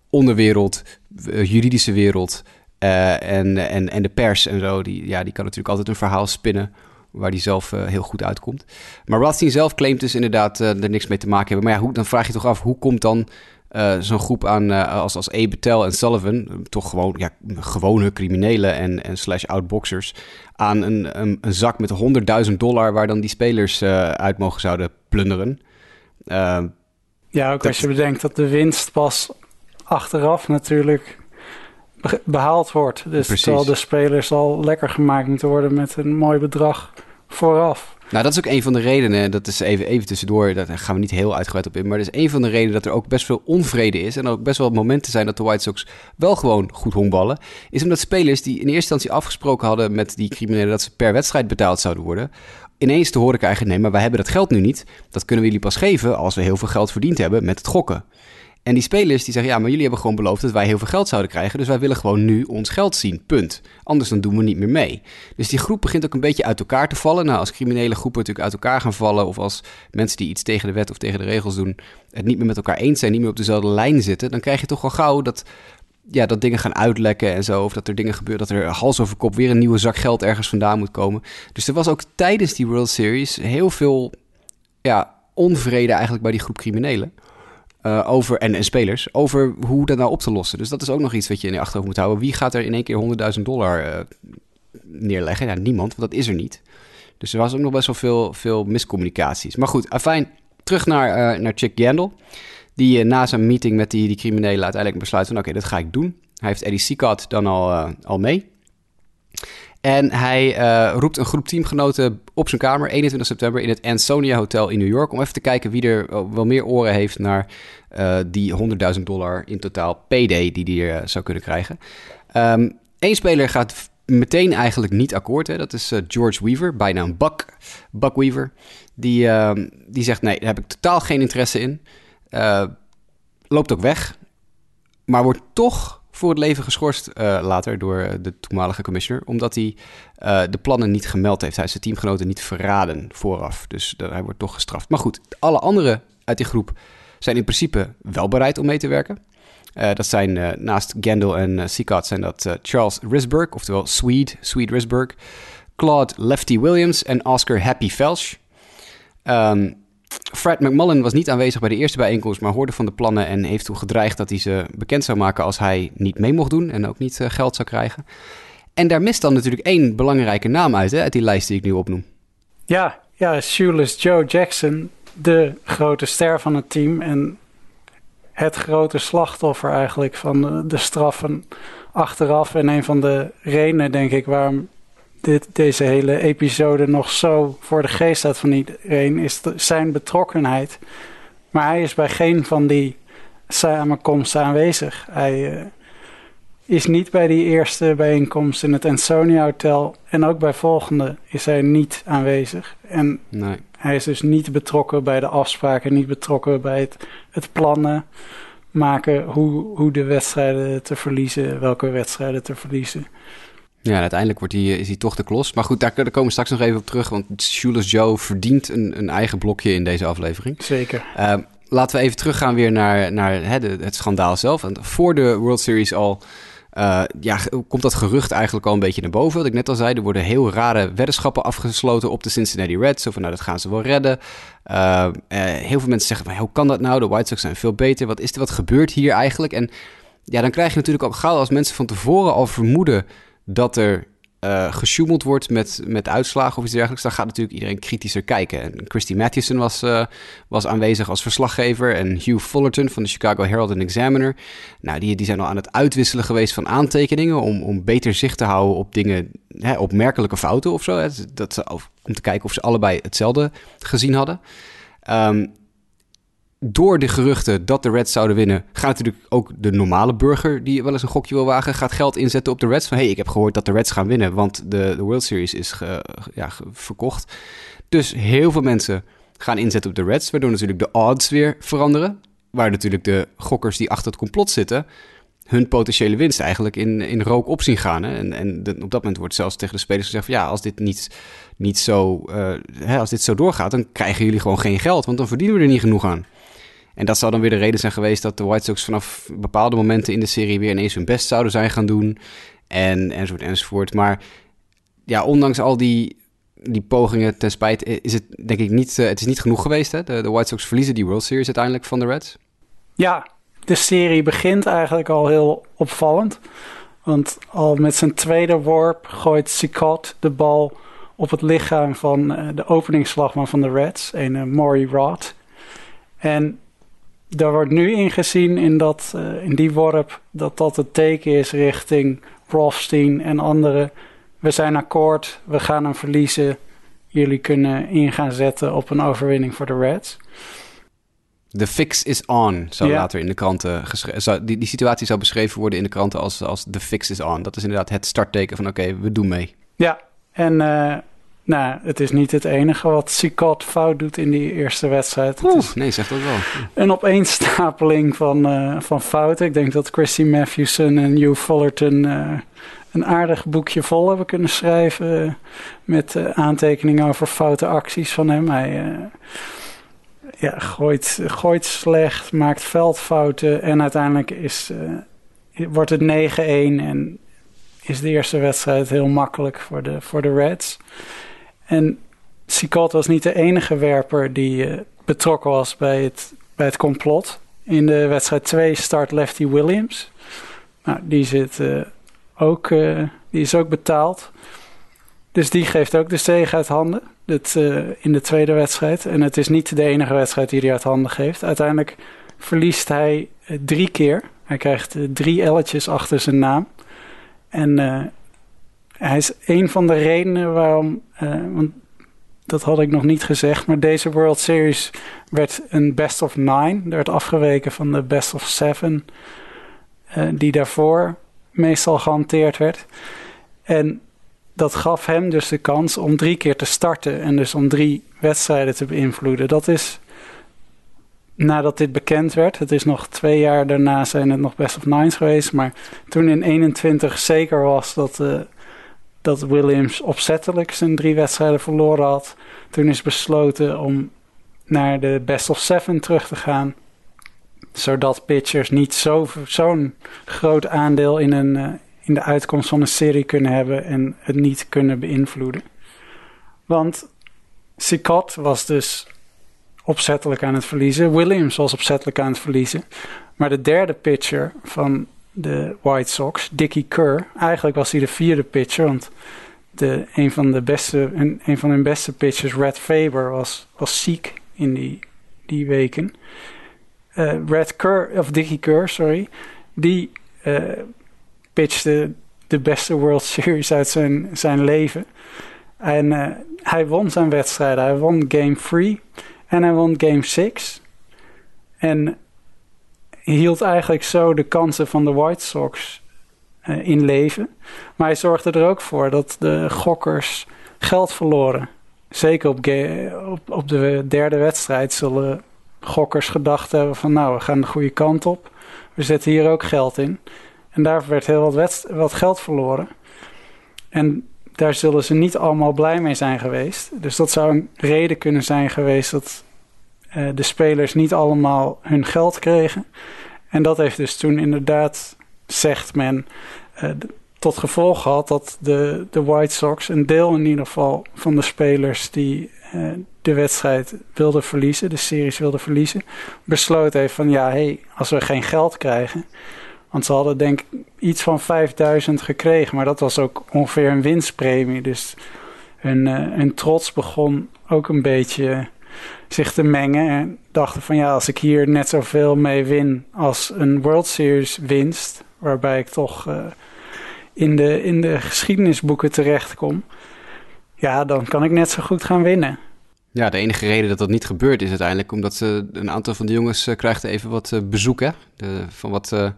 onderwereld, uh, juridische wereld uh, en, en, en de pers en zo, die, ja, die kan natuurlijk altijd een verhaal spinnen waar hij zelf uh, heel goed uitkomt. Maar Rothstein zelf claimt dus inderdaad er niks mee te maken hebben. Maar ja, hoe, dan vraag je toch af, hoe komt dan uh, zo'n groep aan als, als Ebetel en Sullivan, toch gewoon ja, gewone criminelen en, en slash outboxers, aan een, een, een, zak met 100.000 dollar waar dan die spelers uit mogen zouden plunderen. ja, ook als je bedenkt dat de winst pas achteraf natuurlijk behaald wordt. Dus Precies. terwijl de spelers al lekker gemaakt moeten worden met een mooi bedrag vooraf. Nou, dat is ook een van de redenen, dat is even, even tussendoor, daar gaan we niet heel uitgebreid op in, maar dat is een van de redenen dat er ook best veel onvrede is en ook best wel momenten zijn dat de White Sox wel gewoon goed honkballen, is omdat spelers die in eerste instantie afgesproken hadden met die criminelen dat ze per wedstrijd betaald zouden worden, ineens te horen krijgen, nee, maar wij hebben dat geld nu niet, dat kunnen we jullie pas geven als we heel veel geld verdiend hebben met het gokken. En die spelers die zeggen, ja, maar jullie hebben gewoon beloofd dat wij heel veel geld zouden krijgen. Dus wij willen gewoon nu ons geld zien, punt. Anders dan doen we niet meer mee. Dus die groep begint ook een beetje uit elkaar te vallen. Nou, als criminele groepen natuurlijk uit elkaar gaan vallen... of als mensen die iets tegen de wet of tegen de regels doen... het niet meer met elkaar eens zijn, niet meer op dezelfde lijn zitten... dan krijg je toch wel gauw dat, ja, dat dingen gaan uitlekken en zo. Of dat er dingen gebeuren, dat er hals over kop weer een nieuwe zak geld ergens vandaan moet komen. Dus er was ook tijdens die World Series heel veel ja, onvrede eigenlijk bij die groep criminelen. Uh, over, en, en spelers, over hoe dat nou op te lossen. Dus dat is ook nog iets wat je in je achterhoofd moet houden. Wie gaat er in één keer 100.000 dollar uh, neerleggen? Ja, niemand, want dat is er niet. Dus er was ook nog best wel veel, veel miscommunicaties. Maar goed, afijn, terug naar, uh, naar Chick Gandel. Die na zijn meeting met die, die criminelen uiteindelijk besluit van... oké, dat ga ik doen. Hij heeft Eddie Seacott dan al, al mee. En hij roept een groep teamgenoten op zijn kamer 21 september in het Ansonia Hotel in New York. Om even te kijken wie er wel meer oren heeft naar die 100.000 dollar in totaal payday die hij zou kunnen krijgen. Eén ehm, speler gaat meteen eigenlijk niet akkoord. Hè? Dat is George Weaver, bijna Buck, Buck Weaver. Die, uh, die zegt, nee, daar heb ik totaal geen interesse in. Loopt ook weg, maar wordt toch voor het leven geschorst uh, later door de toenmalige commissioner... omdat hij de plannen niet gemeld heeft. Hij is zijn teamgenoten niet verraden vooraf. Dus hij wordt toch gestraft. Maar goed, alle anderen uit die groep zijn in principe wel bereid om mee te werken. Dat zijn naast Gendel en uh, zijn dat Charles Risberg, oftewel Swede, Swede Risberg, Claude Lefty Williams en Oscar Happy Felsch. Um, Fred McMullen was niet aanwezig bij de eerste bijeenkomst, maar hoorde van de plannen en heeft toen gedreigd dat hij ze bekend zou maken als hij niet mee mocht doen en ook niet geld zou krijgen. En daar mist dan natuurlijk één belangrijke naam uit, hè, uit die lijst die ik nu opnoem. Ja, ja, Shoeless Joe Jackson, de grote ster van het team. En het grote slachtoffer eigenlijk van de, straffen achteraf. En een van de redenen, denk ik, waarom dit, deze hele episode nog zo voor de geest staat van iedereen, is zijn betrokkenheid. Maar hij is bij geen van die samenkomsten aanwezig. Hij uh, is niet bij die eerste bijeenkomst in het Ansonia Hotel. En ook bij volgende is hij niet aanwezig. En nee. Hij is dus niet betrokken bij de afspraken, niet betrokken bij het, het plannen maken hoe, hoe de wedstrijden te verliezen, welke wedstrijden te verliezen. Ja, uiteindelijk wordt hij, is hij toch de klos. Maar goed, daar, daar komen we straks nog even op terug. Want Shoeless Joe verdient een, een eigen blokje in deze aflevering. Zeker. Uh, laten we even teruggaan weer naar, naar hè, de, het schandaal zelf. En voor de World Series al uh, ja, komt dat gerucht eigenlijk al een beetje naar boven. Wat ik net al zei, er worden heel rare weddenschappen afgesloten op de Cincinnati Reds. Zo van, nou, dat gaan ze wel redden. Uh, heel veel mensen zeggen, hoe kan dat nou? De White Sox zijn veel beter. Wat is er, wat gebeurt hier eigenlijk? En ja, dan krijg je natuurlijk ook gauw als mensen van tevoren al vermoeden dat er uh, gesjoemeld wordt met, met uitslagen of iets dergelijks, dan gaat natuurlijk iedereen kritischer kijken. En Christy Mathewson was, uh, was aanwezig als verslaggever en Hugh Fullerton van de Chicago Herald and Examiner. Nou, die, die zijn al aan het uitwisselen geweest van aantekeningen om, om beter zicht te houden op dingen, hè, opmerkelijke fouten of zo. Hè, dat ze, om te kijken of ze allebei hetzelfde gezien hadden. Um, door de geruchten dat de Reds zouden winnen, gaat natuurlijk ook de normale burger die wel eens een gokje wil wagen, gaat geld inzetten op de Reds. Van hey, ik heb gehoord dat de Reds gaan winnen, want de, de World Series is ja, verkocht. Dus heel veel mensen gaan inzetten op de Reds, waardoor natuurlijk de odds weer veranderen. Waar natuurlijk de gokkers die achter het complot zitten, hun potentiële winst eigenlijk in, in rook op zien gaan. Hè? En, en op dat moment wordt zelfs tegen de spelers gezegd: van, ja, als dit niet, niet zo, uh, hè, als dit zo doorgaat, dan krijgen jullie gewoon geen geld, want dan verdienen we er niet genoeg aan. En dat zou dan weer de reden zijn geweest dat de White Sox vanaf bepaalde momenten in de serie weer ineens hun best zouden zijn gaan doen. En enzovoort enzovoort. Maar ja, ondanks al die, die pogingen ten spijt is het denk ik niet, uh, het is niet genoeg geweest. Hè? De, de White Sox verliezen die World Series uiteindelijk van de Reds. Ja, de serie begint eigenlijk al heel opvallend. Want al met zijn tweede worp gooit Sicot de bal op het lichaam van uh, de openingsslagman van de Reds, een Maury Rod. En daar wordt nu ingezien in, dat, uh, in die worp dat dat het teken is richting Rothstein en anderen. We zijn akkoord, we gaan hem verliezen. Jullie kunnen in gaan zetten op een overwinning voor de Reds. De fix is on, zou later in de kranten geschreven. Die, die situatie zou beschreven worden in de kranten als, als de fix is on. Dat is inderdaad het startteken van oké, we doen mee. Ja, en uh, nou, het is niet het enige wat Sicot fout doet in die eerste wedstrijd. Oeh, is nee, zegt dat wel. Een opeenstapeling van, uh, van fouten. Ik denk dat Christy Matthewson en Hugh Fullerton uh, een aardig boekje vol hebben kunnen schrijven. Uh, met aantekeningen over foute acties van hem. Hij ja, gooit, gooit slecht, maakt veldfouten. En uiteindelijk is, wordt het 9-1 en is de eerste wedstrijd heel makkelijk voor de, voor de Reds. En Sicot was niet de enige werper die uh, betrokken was bij het, bij het complot. In de wedstrijd 2 start Lefty Williams. Nou, die, zit, uh, ook, uh, die is ook betaald. Dus die geeft ook de zege uit handen in de tweede wedstrijd. En het is niet de enige wedstrijd die hij uit handen geeft. Uiteindelijk verliest hij drie keer. Hij krijgt drie L'tjes achter zijn naam. En hij is een van de redenen waarom, want dat had ik nog niet gezegd, maar deze World Series werd een best of nine. Er werd afgeweken van de best of seven, die daarvoor meestal gehanteerd werd. En dat gaf hem dus de kans om drie keer te starten en dus om drie wedstrijden te beïnvloeden. Dat is nadat dit bekend werd. Het is nog twee jaar daarna zijn het nog best of nines geweest. Maar toen in 21 zeker was dat, uh, dat Williams opzettelijk zijn drie wedstrijden verloren had. Toen is besloten om naar de best of seven terug te gaan. Zodat pitchers niet zo'n groot aandeel in een, uh, in de uitkomst van een serie kunnen hebben en het niet kunnen beïnvloeden. Want Sicot was dus opzettelijk aan het verliezen. Williams was opzettelijk aan het verliezen. Maar de derde pitcher van de White Sox, Dickie Kerr, eigenlijk was hij de vierde pitcher, want de, een, van de beste, een, een van hun beste pitchers, Red Faber, was, was ziek in die, die weken. Uh, Red Kerr, of Dickie Kerr, sorry, die uh, pitchte de beste World Series uit zijn, zijn leven. En uh, hij won zijn wedstrijden. Hij won game 3 en hij won game 6. En hield eigenlijk zo de kansen van de White Sox uh, in leven. Maar hij zorgde er ook voor dat de gokkers geld verloren. Zeker op, op, op de derde wedstrijd zullen gokkers gedacht hebben van nou, we gaan de goede kant op. We zetten hier ook geld in. En daar werd heel wat, wat geld verloren. En daar zullen ze niet allemaal blij mee zijn geweest. Dus dat zou een reden kunnen zijn geweest dat uh, de spelers niet allemaal hun geld kregen. En dat heeft dus toen inderdaad, zegt men, uh, tot gevolg gehad dat de, de White Sox, een deel in ieder geval van de spelers die uh, de wedstrijd wilden verliezen, de series wilden verliezen, besloten heeft van ja, hey, als we geen geld krijgen, want ze hadden denk ik iets van 5000 gekregen. Maar dat was ook ongeveer een winstpremie. Dus hun trots begon ook een beetje zich te mengen. En dachten van ja, als ik hier net zoveel mee win als een World Series winst. Waarbij ik toch uh, in, de, in de geschiedenisboeken terechtkom. Ja, dan kan ik net zo goed gaan winnen. Ja, de enige reden dat dat niet gebeurt is uiteindelijk omdat ze een aantal van de jongens uh, krijgt even wat bezoek hè? Van wat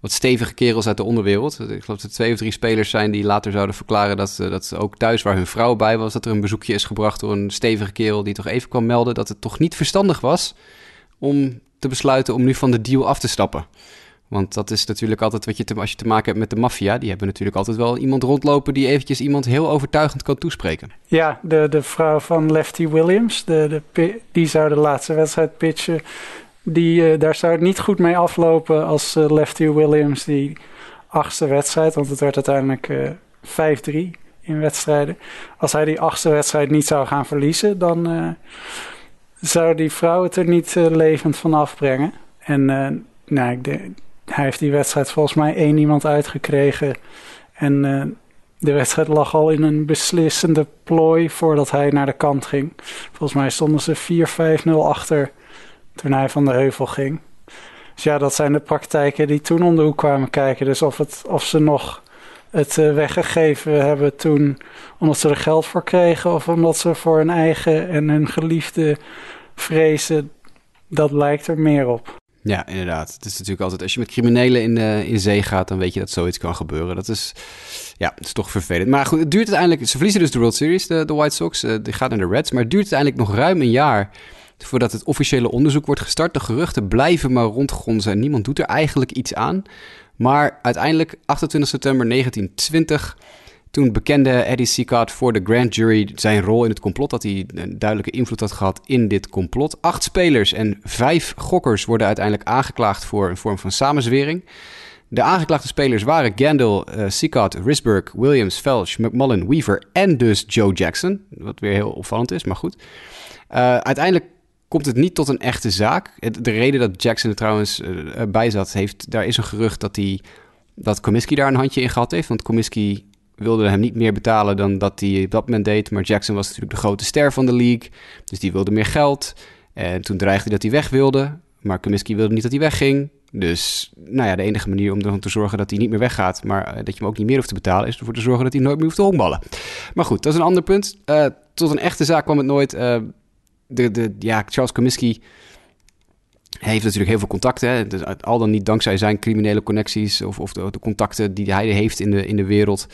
wat stevige kerels uit de onderwereld. Ik geloof dat er twee of drie spelers zijn die later zouden verklaren dat, dat ze ook thuis waar hun vrouw bij was, dat er een bezoekje is gebracht door een stevige kerel die toch even kwam melden dat het toch niet verstandig was om te besluiten om nu van de deal af te stappen. Want dat is natuurlijk altijd wat je te, als je te maken hebt met de maffia. Die hebben natuurlijk altijd wel iemand rondlopen die eventjes iemand heel overtuigend kan toespreken. Ja, de, de vrouw van Lefty Williams, de, de, die zou de laatste wedstrijd pitchen die, uh, daar zou het niet goed mee aflopen als uh, Lefty Williams die achtste wedstrijd, want het werd uiteindelijk uh, eh, 5-3 in wedstrijden. Als hij die achtste wedstrijd niet zou gaan verliezen, dan zou die vrouw het er niet levend van afbrengen. En nou, ik hij heeft die wedstrijd volgens mij één iemand uitgekregen. En de wedstrijd lag al in een beslissende plooi voordat hij naar de kant ging. Volgens mij stonden ze 4-5-0 achter toen hij van de heuvel ging. Dus ja, dat zijn de praktijken die toen om de hoek kwamen kijken. Dus of, het, of ze nog het uh, weggegeven hebben toen omdat ze er geld voor kregen... of omdat ze voor hun eigen en hun geliefde vrezen, dat lijkt er meer op. Ja, inderdaad. Het is natuurlijk altijd, als je met criminelen in, uh, in zee gaat, dan weet je dat zoiets kan gebeuren. Dat is, ja, dat is toch vervelend. Maar goed, het duurt uiteindelijk, ze verliezen dus de World Series, de, de White Sox. Uh, die gaat naar de Reds, maar het duurt uiteindelijk nog ruim een jaar voordat het officiële onderzoek wordt gestart. De geruchten blijven maar rondgronzen en niemand doet er eigenlijk iets aan. Maar uiteindelijk, 28 september 1920, toen bekende Eddie Sicard voor de grand jury zijn rol in het complot, dat hij een duidelijke invloed had gehad in dit complot. Acht spelers en vijf gokkers worden uiteindelijk aangeklaagd voor een vorm van samenzwering. De aangeklaagde spelers waren Gandil, uh, Sicard, Risberg, Williams, Felch, McMullen, Weaver en dus Joe Jackson. Wat weer heel opvallend is, maar goed. Uh, uiteindelijk komt het niet tot een echte zaak. De reden dat Jackson er trouwens uh, bij zat, heeft, daar is een gerucht dat, hij, dat Comiskey daar een handje in gehad heeft. Want Comiskey wilde hem niet meer betalen dan dat hij op dat moment deed. Maar Jackson was natuurlijk de grote ster van de league, dus die wilde meer geld. En toen dreigde hij dat hij weg wilde. Maar Comiskey wilde niet dat hij wegging. Dus nou ja, de enige manier om ervoor te zorgen dat hij niet meer weggaat, maar dat je hem ook niet meer hoeft te betalen, is ervoor te zorgen dat hij nooit meer hoeft te honkballen. Maar goed, dat is een ander punt. tot een echte zaak kwam het nooit. De, de, ja, Charles Comiskey heeft natuurlijk heel veel contacten. Hè? Dus al dan niet dankzij zijn criminele connecties of, of de, de contacten die hij heeft in de, in de wereld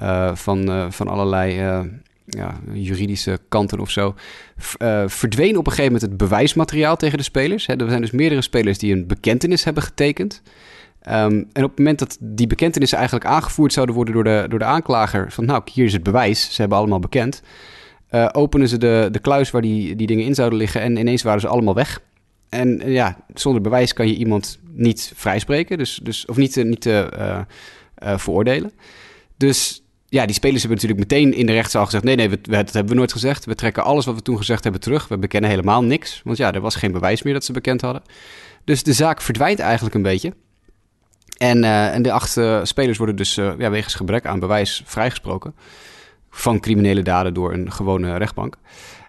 uh, van, uh, van allerlei uh, ja, juridische kanten of zo. verdween op een gegeven moment het bewijsmateriaal tegen de spelers. Hè? Er zijn dus meerdere spelers die een bekentenis hebben getekend. Um, en op het moment dat die bekentenissen eigenlijk aangevoerd zouden worden door de, door de aanklager, van nou, hier is het bewijs, ze hebben allemaal bekend, openen ze de, de kluis waar die, die dingen in zouden liggen en ineens waren ze allemaal weg. En eh, ja, zonder bewijs kan je iemand niet vrijspreken, dus, dus, of niet, niet uh, veroordelen. Dus ja, die spelers hebben natuurlijk meteen in de rechtszaal gezegd: nee, nee, we, dat hebben we nooit gezegd. We trekken alles wat we toen gezegd hebben terug. We bekennen helemaal niks. Want ja, er was geen bewijs meer dat ze bekend hadden. Dus de zaak verdwijnt eigenlijk een beetje. En, en de acht spelers worden dus ja, wegens gebrek aan bewijs vrijgesproken. Van criminele daden door een gewone rechtbank.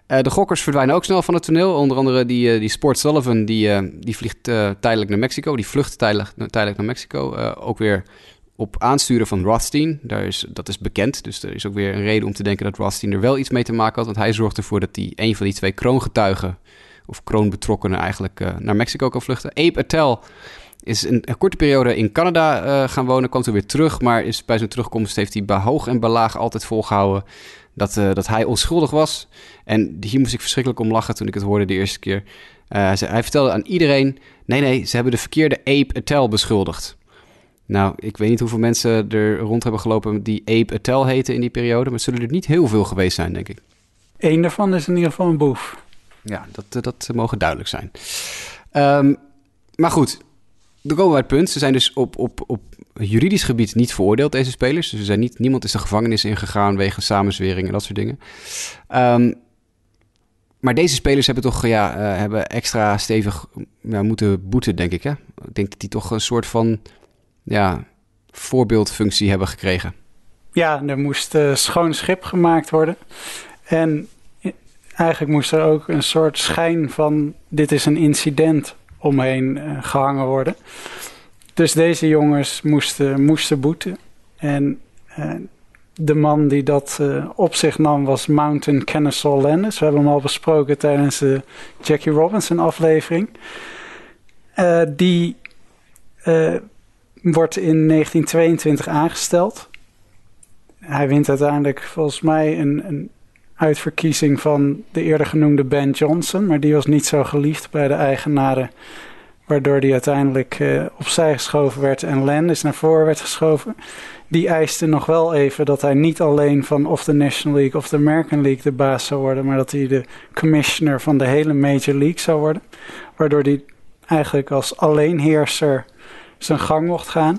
Uh, de gokkers verdwijnen ook snel van het toneel. Onder andere die, uh, die Sport Sullivan, die, uh, die vliegt tijdelijk naar Mexico. Die vlucht tijdelijk, tijdelijk naar Mexico. ook weer op aansturen van Rothstein. Daar is, dat is bekend. Dus er is ook weer een reden om te denken dat Rothstein er wel iets mee te maken had. Want hij zorgt ervoor dat die, een van die twee kroongetuigen... of kroonbetrokkenen eigenlijk naar Mexico kan vluchten. Abe Attell is een, een, korte periode in Canada gaan wonen. Komt er weer terug, maar is, bij zijn terugkomst heeft hij bij hoog en bij laag altijd volgehouden dat, uh, dat hij onschuldig was. En hier moest ik verschrikkelijk om lachen toen ik het hoorde de eerste keer. Uh, hij vertelde aan iedereen: nee, nee, ze hebben de verkeerde Ape Attell beschuldigd. Nou, ik weet niet hoeveel mensen er rond hebben gelopen die Ape Attell heten in die periode, maar het zullen er niet heel veel geweest zijn, denk ik. Eén daarvan is in ieder geval een boef. Ja, dat, eh, dat mogen duidelijk zijn. Um, maar goed, dan komen bij het punt. Ze zijn dus op, op, op juridisch gebied niet veroordeeld, deze spelers. Dus zijn niet, niemand is de gevangenis ingegaan wegens samenzwering en dat soort dingen. Um, maar deze spelers hebben toch ja, uh, hebben extra stevig ja, moeten boeten, denk ik. Hè? Ik denk dat die toch een soort van ja, voorbeeldfunctie hebben gekregen. Ja, er moest uh, schoon schip gemaakt worden. En eigenlijk moest er ook een soort schijn van dit is een incident omheen uh, gehangen worden. Dus deze jongens moesten, moesten boeten. En uh, de man die dat uh, op zich nam was Mountain Kennesaw Landis. We hebben hem al besproken tijdens de Jackie Robinson aflevering. die wordt in 1922 aangesteld. Hij wint uiteindelijk volgens mij een, een uitverkiezing van de eerder genoemde Ben Johnson, maar die was niet zo geliefd bij de eigenaren, waardoor die uiteindelijk uh, opzij geschoven werd en Landis naar voren werd geschoven. Die eiste nog wel even dat hij niet alleen van of de National League of de American League de baas zou worden, maar dat hij de commissioner van de hele Major League zou worden, waardoor hij eigenlijk als alleenheerser zijn gang mocht gaan.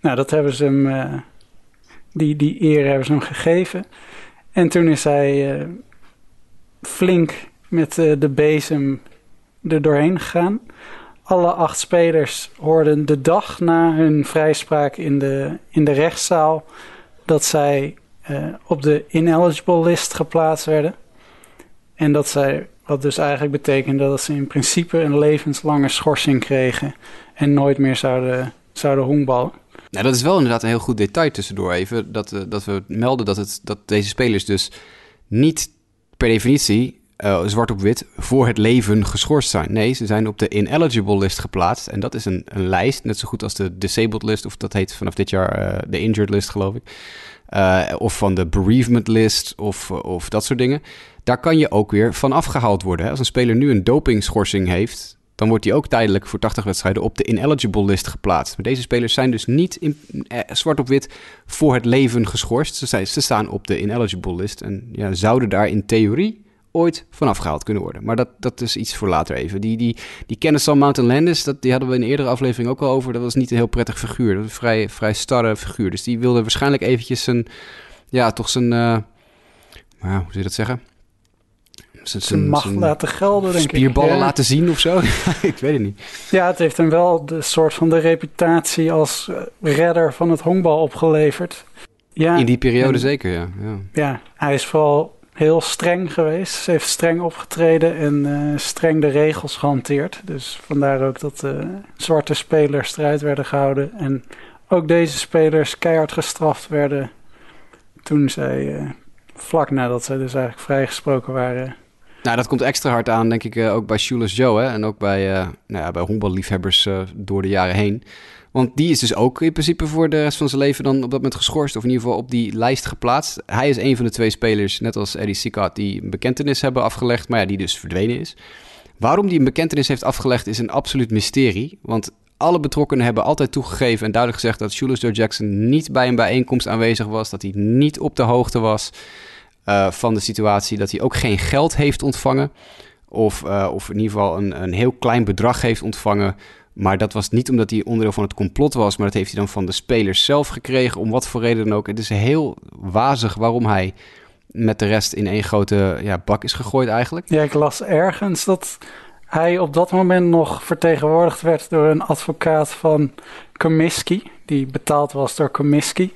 Nou, dat hebben ze hem, uh, die, die eer hebben ze hem gegeven. En toen is hij uh, flink met uh, de bezem er doorheen gegaan. Alle acht spelers hoorden de dag na hun vrijspraak in de, in de rechtszaal dat zij uh, op de ineligible list geplaatst werden. En dat zij, wat dus eigenlijk betekende dat ze in principe een levenslange schorsing kregen en nooit meer zouden, zouden honkballen. Nou, dat is wel inderdaad een heel goed detail tussendoor even. Dat, uh, dat we melden dat, het, dat deze spelers dus niet per definitie uh, zwart op wit voor het leven geschorst zijn. Nee, ze zijn op de ineligible list geplaatst. En dat is een, een lijst, net zo goed als de disabled list, of dat heet vanaf dit jaar uh, de injured list, geloof ik. of van de bereavement list, of, of dat soort dingen. Daar kan je ook weer van afgehaald worden. Hè? Als een speler nu een dopingschorsing heeft, dan wordt hij ook tijdelijk voor 80 wedstrijden op de ineligible list geplaatst. Maar deze spelers zijn dus niet in, eh, zwart op wit voor het leven geschorst. Ze, zijn, ze staan op de ineligible list en ja, zouden daar in theorie ooit vanaf gehaald kunnen worden. Maar dat, dat is iets voor later even. Die, die, die kennis van Mountain Landis, dat, die hadden we in een eerdere aflevering ook al over. Dat was niet een heel prettig figuur. Dat een vrij, vrij starre figuur. Dus die wilde waarschijnlijk eventjes zijn, ja, toch zijn, uh, hoe zou je dat zeggen? Zijn macht laten gelden, denk spierballen ik. laten zien of zo. ik weet het niet. Ja, het heeft hem wel de soort van de reputatie als eh, redder van het honkbal opgeleverd. Ja, In die periode zeker, ja. ja. Ja, hij is vooral heel streng geweest. Ze heeft streng opgetreden en uh, streng de regels gehanteerd. Dus vandaar ook dat uh, zwarte spelers eruit werden gehouden. En ook deze spelers keihard gestraft werden toen zij, uh, vlak nadat ze dus eigenlijk vrijgesproken waren... Nou, dat komt extra hard aan, denk ik, ook bij Shoeless Joe. Hè? En ook bij, nou ja, bij honkballiefhebbers door de jaren heen. Want die is dus ook in principe voor de rest van zijn leven dan op dat moment geschorst. Of in ieder geval op die lijst geplaatst. Hij is een van de twee spelers, net als Eddie Sikat, die een bekentenis hebben afgelegd. Maar ja, die dus verdwenen is. Waarom die een bekentenis heeft afgelegd is een absoluut mysterie. Want alle betrokkenen hebben altijd toegegeven en duidelijk gezegd dat Julius Joe Jackson niet bij een bijeenkomst aanwezig was. Dat hij niet op de hoogte was uh, van de situatie. Dat hij ook geen geld heeft ontvangen. Of, uh, of in ieder geval een, een heel klein bedrag heeft ontvangen maar dat was niet omdat hij onderdeel van het complot was, maar dat heeft hij dan van de spelers zelf gekregen, om wat voor reden dan ook. Het is heel wazig waarom hij met de rest in één grote ja, bak is gegooid eigenlijk. Ja, ik las ergens dat hij op dat moment nog vertegenwoordigd werd door een advocaat van Comiskey, die betaald was door Comiskey.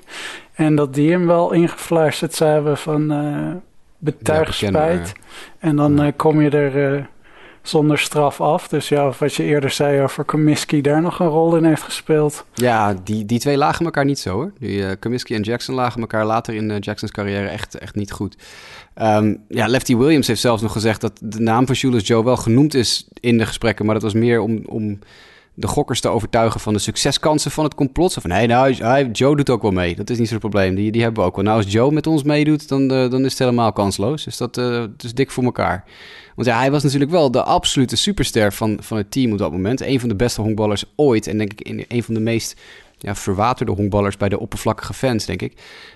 En dat die hem wel ingefluisterd zou hebben van uh, betuig spijt. En dan uh, kom je er... Uh, zonder straf af. Dus ja, wat je eerder zei over Comiskey daar nog een rol in heeft gespeeld. Ja, die, die twee lagen elkaar niet zo hoor. Die, uh, Comiskey en Jackson lagen elkaar later in Jacksons carrière echt, echt niet goed. Um, ja, Lefty Williams heeft zelfs nog gezegd dat de naam van Julius Joe wel genoemd is in de gesprekken. Maar dat was meer om, om de gokkers te overtuigen van de succeskansen van het complot. Zo van, hey, nou, Joe doet ook wel mee. Dat is niet zo'n probleem. Die, die hebben we ook wel. Nou, als Joe met ons meedoet, dan, uh, dan is het helemaal kansloos. Dus dat, uh, is dik voor elkaar. Want ja, hij was natuurlijk wel de absolute superster van, van het team op dat moment. Een van de beste honkballers ooit. En denk ik een van de meest ja, verwaterde honkballers bij de oppervlakkige fans, denk ik.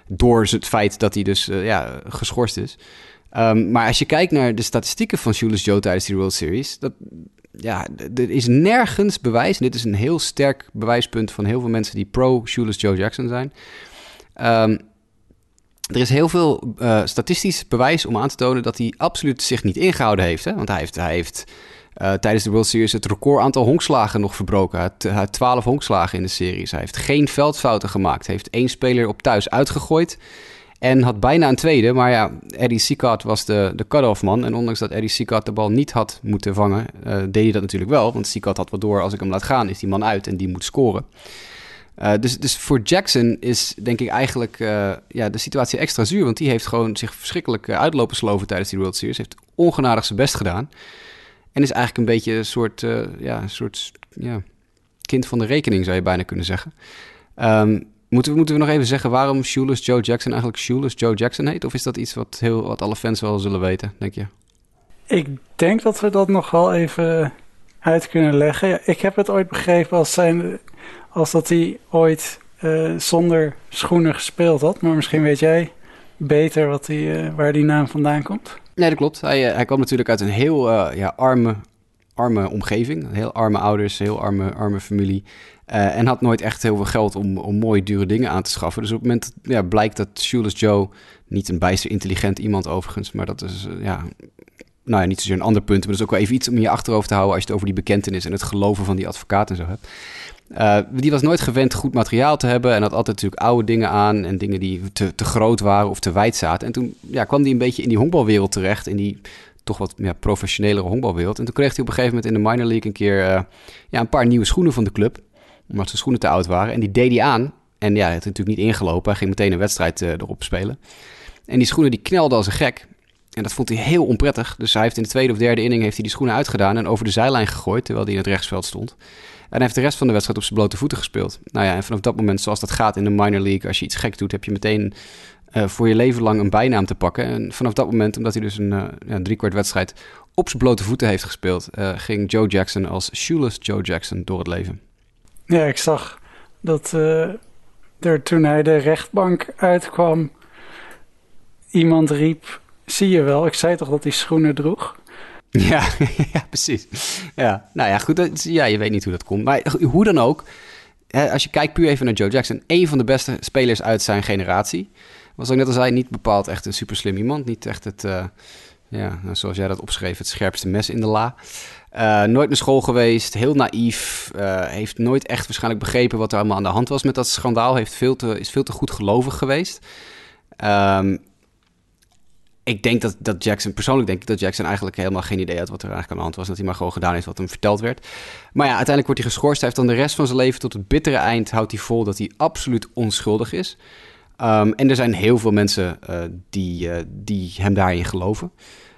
Door het feit dat hij dus uh, ja, geschorst is. Um, maar als je kijkt naar de statistieken van Julius Joe tijdens die World Series... Dat, ja, er is nergens bewijs. Dit is een heel sterk bewijspunt van heel veel mensen die pro Julius Joe Jackson zijn. Um, er is heel veel uh, statistisch bewijs om aan te tonen dat hij absoluut zich niet ingehouden heeft. Hè? Want hij heeft, hij heeft uh, tijdens de World Series het record aantal honkslagen nog verbroken. Hij had, hij 12 honkslagen in de series. Hij heeft geen veldfouten gemaakt. Hij heeft één speler op thuis uitgegooid. En had bijna een tweede. Maar ja, Eddie Sicard was de, de cut-off man. En ondanks dat Eddie Sicard de bal niet had moeten vangen, uh, deed hij dat natuurlijk wel. Want Sicard had wat door, als ik hem laat gaan, is die man uit en die moet scoren. Uh, dus, dus voor Jackson is denk ik eigenlijk uh, ja, de situatie extra zuur. Want die heeft gewoon zich verschrikkelijk uitlopen sloven tijdens die World Series. Heeft ongenadig zijn best gedaan. En is eigenlijk een beetje een soort, ja, een soort ja, kind van de rekening, zou je bijna kunnen zeggen. Um, Moeten we, moeten we nog even zeggen waarom Shoeless Joe Jackson eigenlijk Shoeless Joe Jackson heet? Of is dat iets wat, heel, wat alle fans wel zullen weten, denk je? Ik denk dat we dat nog wel even uit kunnen leggen. Ja, ik heb het ooit begrepen als, zijn, als dat hij ooit uh, zonder schoenen gespeeld had. Maar misschien weet jij beter wat die, uh, waar die naam vandaan komt. Nee, dat klopt. Hij, uh, hij kwam natuurlijk uit een heel ja, arme, arme omgeving. Heel arme ouders, heel arme, arme familie. Uh, en had nooit echt heel veel geld om, om mooie, dure dingen aan te schaffen. Dus op het moment ja, blijkt dat Shoeless Joe, niet een bijster intelligent iemand overigens, maar dat is uh, ja, nou ja, niet zozeer een ander punt, maar dat is ook wel even iets om je achterhoofd te houden als je het over die bekentenis en het geloven van die advocaat en zo hebt. Uh, die was nooit gewend goed materiaal te hebben en had altijd natuurlijk oude dingen aan en dingen die te, te groot waren of te wijd zaten. En toen ja, kwam hij een beetje in die honkbalwereld terecht, in die toch wat ja, professionelere honkbalwereld. En toen kreeg hij op een gegeven moment in de minor league een keer ja, een paar nieuwe schoenen van de club omdat zijn schoenen te oud waren. En die deed hij aan. En ja, hij had natuurlijk niet ingelopen. Hij ging meteen een wedstrijd uh, erop spelen. En die schoenen die knelden als een gek. En dat vond hij heel onprettig. Dus hij heeft in de tweede of derde inning heeft hij die schoenen uitgedaan en over de zijlijn gegooid, terwijl hij in het rechtsveld stond. En hij heeft de rest van de wedstrijd op zijn blote voeten gespeeld. Nou ja, en vanaf dat moment, zoals dat gaat in de minor league, als je iets gek doet, heb je meteen uh, voor je leven lang een bijnaam te pakken. En vanaf dat moment, omdat hij dus een uh, ja, driekwart wedstrijd op zijn blote voeten heeft gespeeld, ging Joe Jackson als shoeless Joe Jackson door het leven. Ja, ik zag dat uh, er toen hij de rechtbank uitkwam, iemand riep: Zie je wel, ik zei toch dat hij schoenen droeg? Ja, ja precies. Ja, nou ja, goed. ja, je weet niet hoe dat komt. Maar hoe dan ook, hè, als je kijkt puur even naar Joe Jackson, een van de beste spelers uit zijn generatie. Was ook net als hij niet bepaald echt een super slim iemand. Niet echt het, uh, ja, zoals jij dat opschreef, het scherpste mes in de la. Uh, nooit naar school geweest, heel naïef. Uh, heeft nooit echt waarschijnlijk begrepen wat er allemaal aan de hand was met dat schandaal. Heeft veel te, is veel te goed gelovig geweest. Um, ik denk dat, dat Jackson, persoonlijk denk ik dat Jackson eigenlijk helemaal geen idee had wat er eigenlijk aan de hand was. Dat hij maar gewoon gedaan heeft wat hem verteld werd. Maar ja, uiteindelijk wordt hij geschorst. Hij heeft dan de rest van zijn leven tot het bittere eind houdt hij vol dat hij absoluut onschuldig is. Um, en er zijn heel veel mensen uh, die, die hem daarin geloven.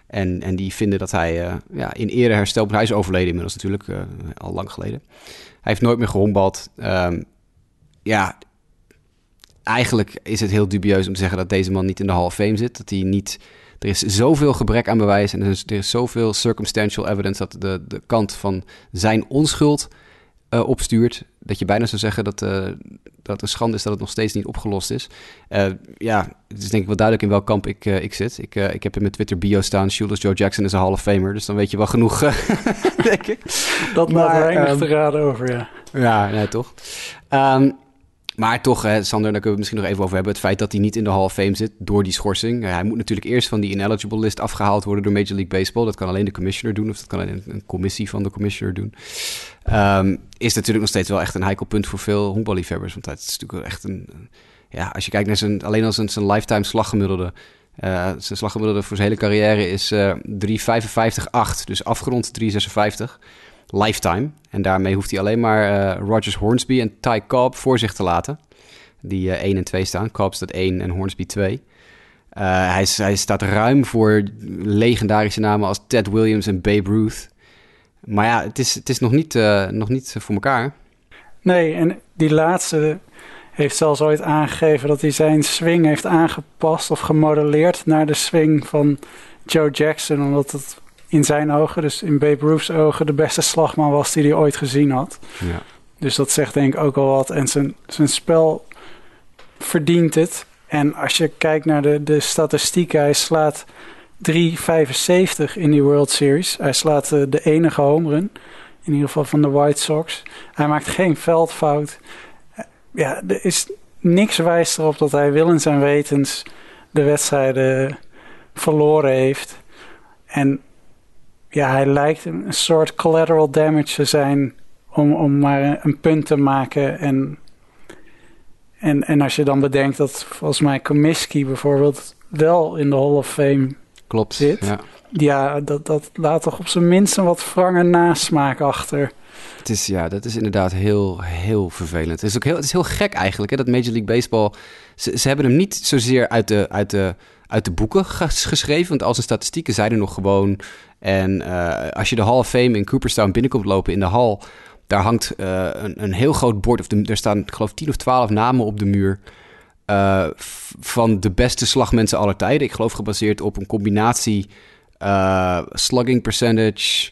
En, en die vinden dat hij uh, ja, in ere herstelt. Hij is overleden inmiddels natuurlijk, al lang geleden. Hij heeft nooit meer gehombald. Um, ja, eigenlijk is het heel dubieus om te zeggen dat deze man niet in de Hall of Fame zit. Dat hij niet. Er is zoveel gebrek aan bewijs en er is, er is zoveel circumstantial evidence dat de, de kant van zijn onschuld uh, opstuurt. Dat je bijna zou zeggen dat, uh, dat een schande is dat het nog steeds niet opgelost is. Uh, ja, het is denk ik wel duidelijk in welk kamp ik, ik zit. Ik, ik heb in mijn Twitter bio staan, Shoeless Joe Jackson is een Hall of Famer. Dus dan weet je wel genoeg, denk ik. Dat maakt weinig um, te raden over, ja. Ja, nee, toch. Um, maar toch, hè, Sander, daar kunnen we het misschien nog even over hebben. Het feit dat hij niet in de Hall of Fame zit door die schorsing. hij moet natuurlijk eerst van die ineligible list afgehaald worden door Major League Baseball. Dat kan alleen de commissioner doen, of dat kan alleen een commissie van de commissioner doen. Um, is natuurlijk nog steeds wel echt een heikel punt voor veel honkballiefhebbers. Want het is natuurlijk echt een. Ja, als je kijkt naar zijn, alleen al zijn, lifetime slaggemiddelde. Uh, zijn slaggemiddelde voor zijn hele carrière is uh, 3,55,8. Dus afgerond 3,56 lifetime. En daarmee hoeft hij alleen maar uh, Rogers Hornsby en Ty Cobb voor zich te laten. Die uh, 1 en 2 staan. Cobb staat 1 en Hornsby 2. Uh, hij, hij, staat ruim voor legendarische namen als Ted Williams en Babe Ruth. Maar ja, het is, het is nog, niet, nog niet voor elkaar. Nee, en die laatste heeft zelfs ooit aangegeven dat hij zijn swing heeft aangepast of gemodelleerd naar de swing van Joe Jackson. Omdat het in zijn ogen, dus in Babe Ruth's ogen, de beste slagman was die hij ooit gezien had. Ja. Dus dat zegt denk ik ook al wat. En zijn, zijn spel verdient het. En als je kijkt naar de, de statistieken, hij slaat 3,75 in die World Series. Hij slaat uh, de enige home run, in ieder geval van de White Sox. Hij maakt geen veldfout. Ja, er is niks wijst erop dat hij willens en wetens de wedstrijden verloren heeft. En ja, hij lijkt een soort collateral damage te zijn om, om maar een punt te maken. En, en, en als je dan bedenkt dat volgens mij Comiskey bijvoorbeeld wel in de Hall of Fame Klopt, zit. Ja, ja dat, dat laat toch op zijn minst een wat wrange nasmaak achter. Het is, ja, dat is inderdaad heel, heel vervelend. Het is ook heel, het is heel gek eigenlijk, hè, dat Major League Baseball... Ze, ze hebben hem niet zozeer uit de, uit de, uit de boeken geschreven. Want al zijn statistieken zijn er nog gewoon. En uh, als je de Hall of Fame in Cooperstown binnenkomt lopen in de hal... daar hangt uh, een, een heel groot bord. Of er staan, ik geloof, 10 of 12 namen op de muur... Uh, van de beste slagmensen aller tijden. Ik geloof gebaseerd op een combinatie slugging percentage...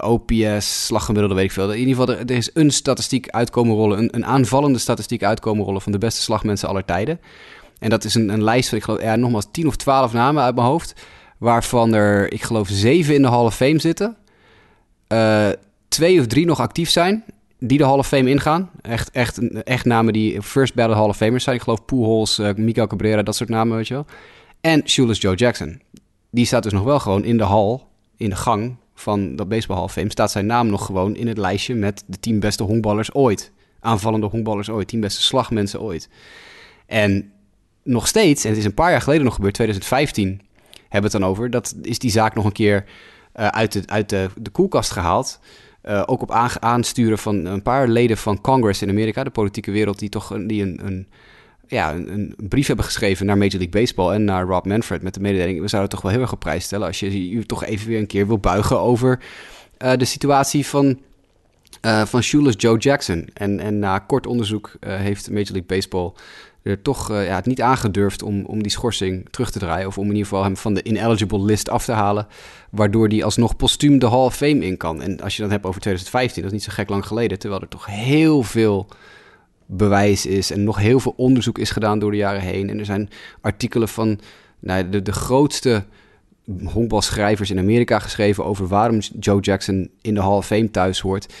OPS, slaggemiddelde, weet ik veel. In ieder geval, er, er is een statistiek uitkomen rollen, een, een, aanvallende statistiek uitkomen rollen van de beste slagmensen aller tijden. En dat is een, een lijst van, ik geloof, ja, nogmaals, 10 of 12 namen uit mijn hoofd. Waarvan er, ik geloof, zeven in de Hall of Fame zitten. Uh, twee of drie nog actief zijn, die de Hall of Fame ingaan. Echt, echt, echt namen die first ballot Hall of Famers zijn. Ik geloof Pujols, uh, Miguel Cabrera, dat soort namen, weet je wel. En Shoeless Joe Jackson. Die staat dus nog wel gewoon in de hall, in de gang van dat Baseball Hall of Fame. Staat zijn naam nog gewoon in het lijstje met de tien beste honkballers ooit. Aanvallende honkballers ooit. Tien beste slagmensen ooit. En nog steeds, en het is een paar jaar geleden nog gebeurd, 2015 hebben we het dan over, dat is die zaak nog een keer uh, uit, de, uit de, de koelkast gehaald. Uh, ook op aansturen van een paar leden van Congress in Amerika, de politieke wereld, die toch een, die een, een, ja, een, een, brief hebben geschreven naar Major League Baseball en naar Rob Manfred met de mededeling: we zouden toch wel heel erg op prijs stellen als je je toch even weer een keer wil buigen over uh, de situatie van, uh, van Shoeless Joe Jackson. En, en na kort onderzoek heeft Major League Baseball er toch uh, ja, het niet aangedurfd om, om die schorsing terug te draaien. Of om in ieder geval hem van de ineligible list af te halen. Waardoor hij alsnog postuum de Hall of Fame in kan. En als je dan hebt over 2015, dat is niet zo gek lang geleden. Terwijl er toch heel veel bewijs is. En nog heel veel onderzoek is gedaan door de jaren heen. En er zijn artikelen van nou, de, de grootste honkbalschrijvers in Amerika geschreven over waarom Joe Jackson in de Hall of Fame thuis hoort.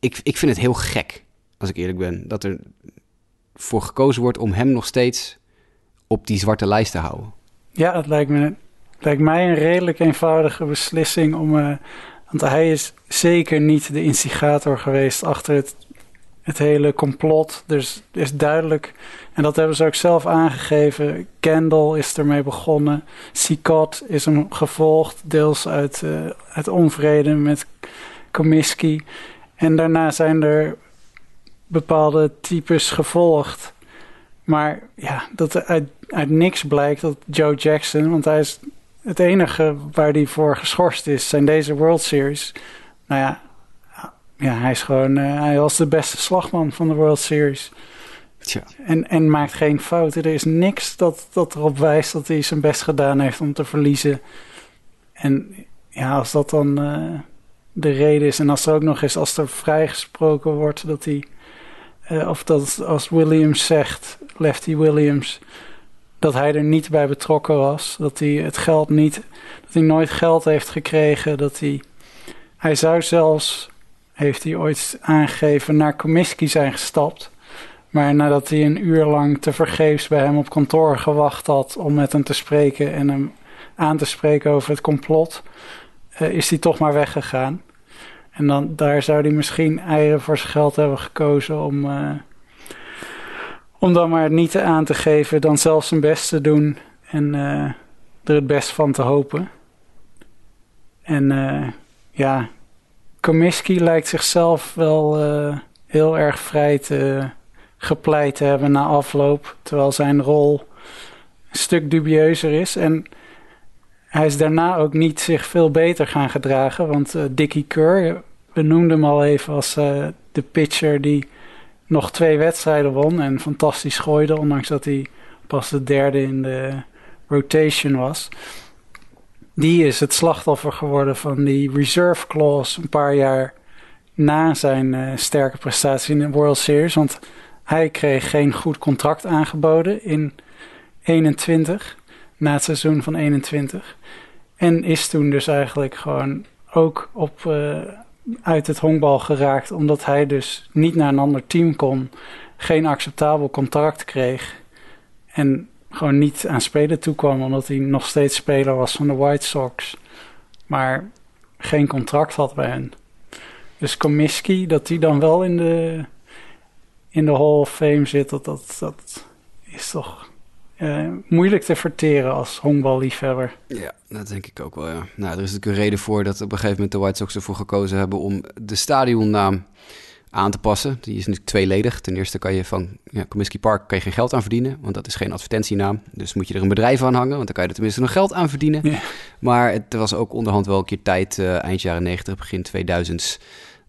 Ik, ik vind het heel gek, als ik eerlijk ben, dat er voor gekozen wordt om hem nog steeds op die zwarte lijst te houden. Ja, het lijkt, me, lijkt mij een redelijk eenvoudige beslissing om. Uh, want hij is zeker niet de instigator geweest achter het, het hele complot. Dus is duidelijk, en dat hebben ze ook zelf aangegeven. Kendall is ermee begonnen. Sikot is hem gevolgd, deels uit, uh, uit onvrede met Comiskey. En daarna zijn er bepaalde types gevolgd. Maar ja, dat uit, uit niks blijkt dat Joe Jackson, want hij is het enige waar hij voor geschorst is, zijn deze World Series. Nou ja, ja hij is gewoon, uh, hij was de beste slagman van de World Series. Tja. En, en maakt geen fouten. Er is niks dat, dat erop wijst dat hij zijn best gedaan heeft om te verliezen. En ja, als dat dan uh, de reden is, en als er ook nog eens, als er vrijgesproken wordt dat hij, uh, of dat als Williams zegt, Lefty Williams, dat hij er niet bij betrokken was. Dat hij het geld niet, dat hij nooit geld heeft gekregen. Dat hij, hij zou zelfs, heeft hij ooit aangegeven, naar Comiskey zijn gestapt. Maar nadat hij een uur lang te vergeefs bij hem op kantoor gewacht had om met hem te spreken en hem aan te spreken over het complot, uh, is hij toch maar weggegaan. En dan, daar zou hij misschien eieren voor zijn geld hebben gekozen om, uh, om dan maar niet aan te geven, dan zelf zijn best te doen en uh, er het best van te hopen. En uh, ja, Comiskey lijkt zichzelf wel heel erg vrij te gepleit te hebben na afloop, terwijl zijn rol een stuk dubieuzer is. En hij is daarna ook niet zich veel beter gaan gedragen, want Dickie Keur, we noemden hem al even als de pitcher die nog twee wedstrijden won en fantastisch gooide, ondanks dat hij pas de derde in de rotation was. Die is het slachtoffer geworden van die reserve clause een paar jaar na zijn uh, sterke prestatie in de World Series. Want hij kreeg geen goed contract aangeboden in 21, na het seizoen van 21. En is toen dus eigenlijk gewoon ook op, uh, uit het honkbal geraakt, omdat hij dus niet naar een ander team kon, geen acceptabel contract kreeg en gewoon niet aan spelen toekwam, omdat hij nog steeds speler was van de White Sox, maar geen contract had bij hen. Dus Comiskey, dat hij dan wel in de, in de Hall of Fame zit, dat, dat, dat is toch uh, moeilijk te verteren als honkballiefhebber. Ja, dat denk ik ook wel, ja. Nou, er is natuurlijk een reden voor dat op een gegeven moment de White Sox ervoor gekozen hebben om de stadionnaam aan te passen. Die is natuurlijk tweeledig. Ten eerste kan je van ja, Comiskey Park kan je geen geld aan verdienen, want dat is geen advertentienaam. Dus moet je er een bedrijf aan hangen, want dan kan je er tenminste nog geld aan verdienen. Ja. Maar het was ook onderhand wel een keer tijd, uh, eind jaren 90, begin 2000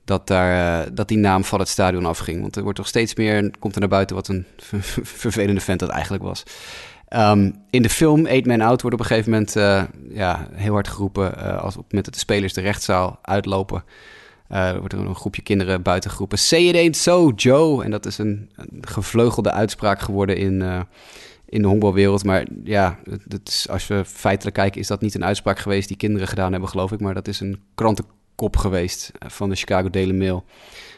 dat, daar, uh, dat die naam van het stadion afging. Want er wordt toch steeds meer, komt er naar buiten wat een vervelende vent dat eigenlijk was. Um, in de film Eight Man Out wordt op een gegeven moment uh, ja, heel hard geroepen... Uh, als op het de spelers de rechtszaal uitlopen... wordt er een groepje kinderen buiten geroepen... Say it ain't so, Joe! En dat is een, een gevleugelde uitspraak geworden in, in de honkbalwereld. Maar ja, dat is, als we feitelijk kijken... is dat niet een uitspraak geweest die kinderen gedaan hebben, geloof ik. Maar dat is een kranten kop geweest eh, van de Chicago Daily Mail.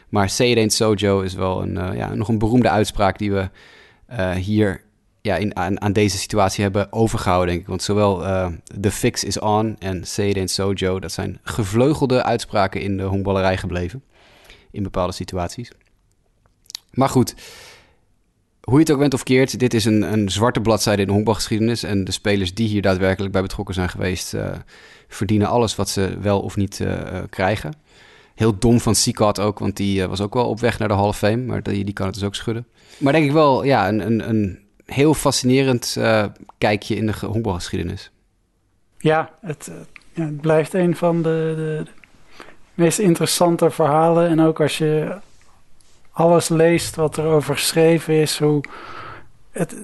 Maar Say It Ain't So Joe is wel een, uh, ja, nog een beroemde uitspraak die we uh, hier ja, in, aan, aan, deze situatie hebben overgehouden, denk ik. Want zowel The Fix is On en Say It Ain't So Joe... dat zijn gevleugelde uitspraken in de honkballerij gebleven. In bepaalde situaties. Maar goed, hoe je het ook bent of keert... dit is een, een zwarte bladzijde in de honkbalgeschiedenis... en de spelers die hier daadwerkelijk bij betrokken zijn geweest... Uh, verdienen alles wat ze wel of niet uh, krijgen. Heel dom van Seacard ook, want die was ook wel op weg naar de Hall of Fame. Maar die, die kan het dus ook schudden. Maar denk ik wel, ja, een, een, een heel fascinerend kijkje in de honkbalgeschiedenis. Ja het, het blijft een van de, de, meest interessante verhalen. En ook als je alles leest wat er over geschreven is, hoe het,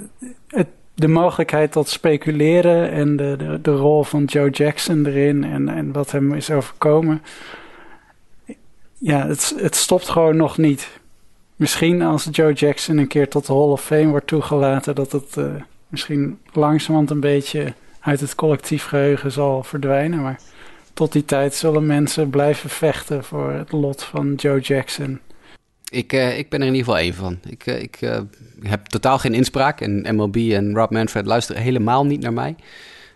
het de mogelijkheid tot speculeren en de, de, de, rol van Joe Jackson erin en, en wat hem is overkomen. Ja, het, het stopt gewoon nog niet. Misschien als Joe Jackson een keer tot de Hall of Fame wordt toegelaten, dat het uh, misschien langzamerhand een beetje uit het collectief geheugen zal verdwijnen. Maar tot die tijd zullen mensen blijven vechten voor het lot van Joe Jackson. Ik, uh, ik ben er in ieder geval één van. Ik, uh, ik uh, heb totaal geen inspraak. En MLB en Rob Manfred luisteren helemaal niet naar mij.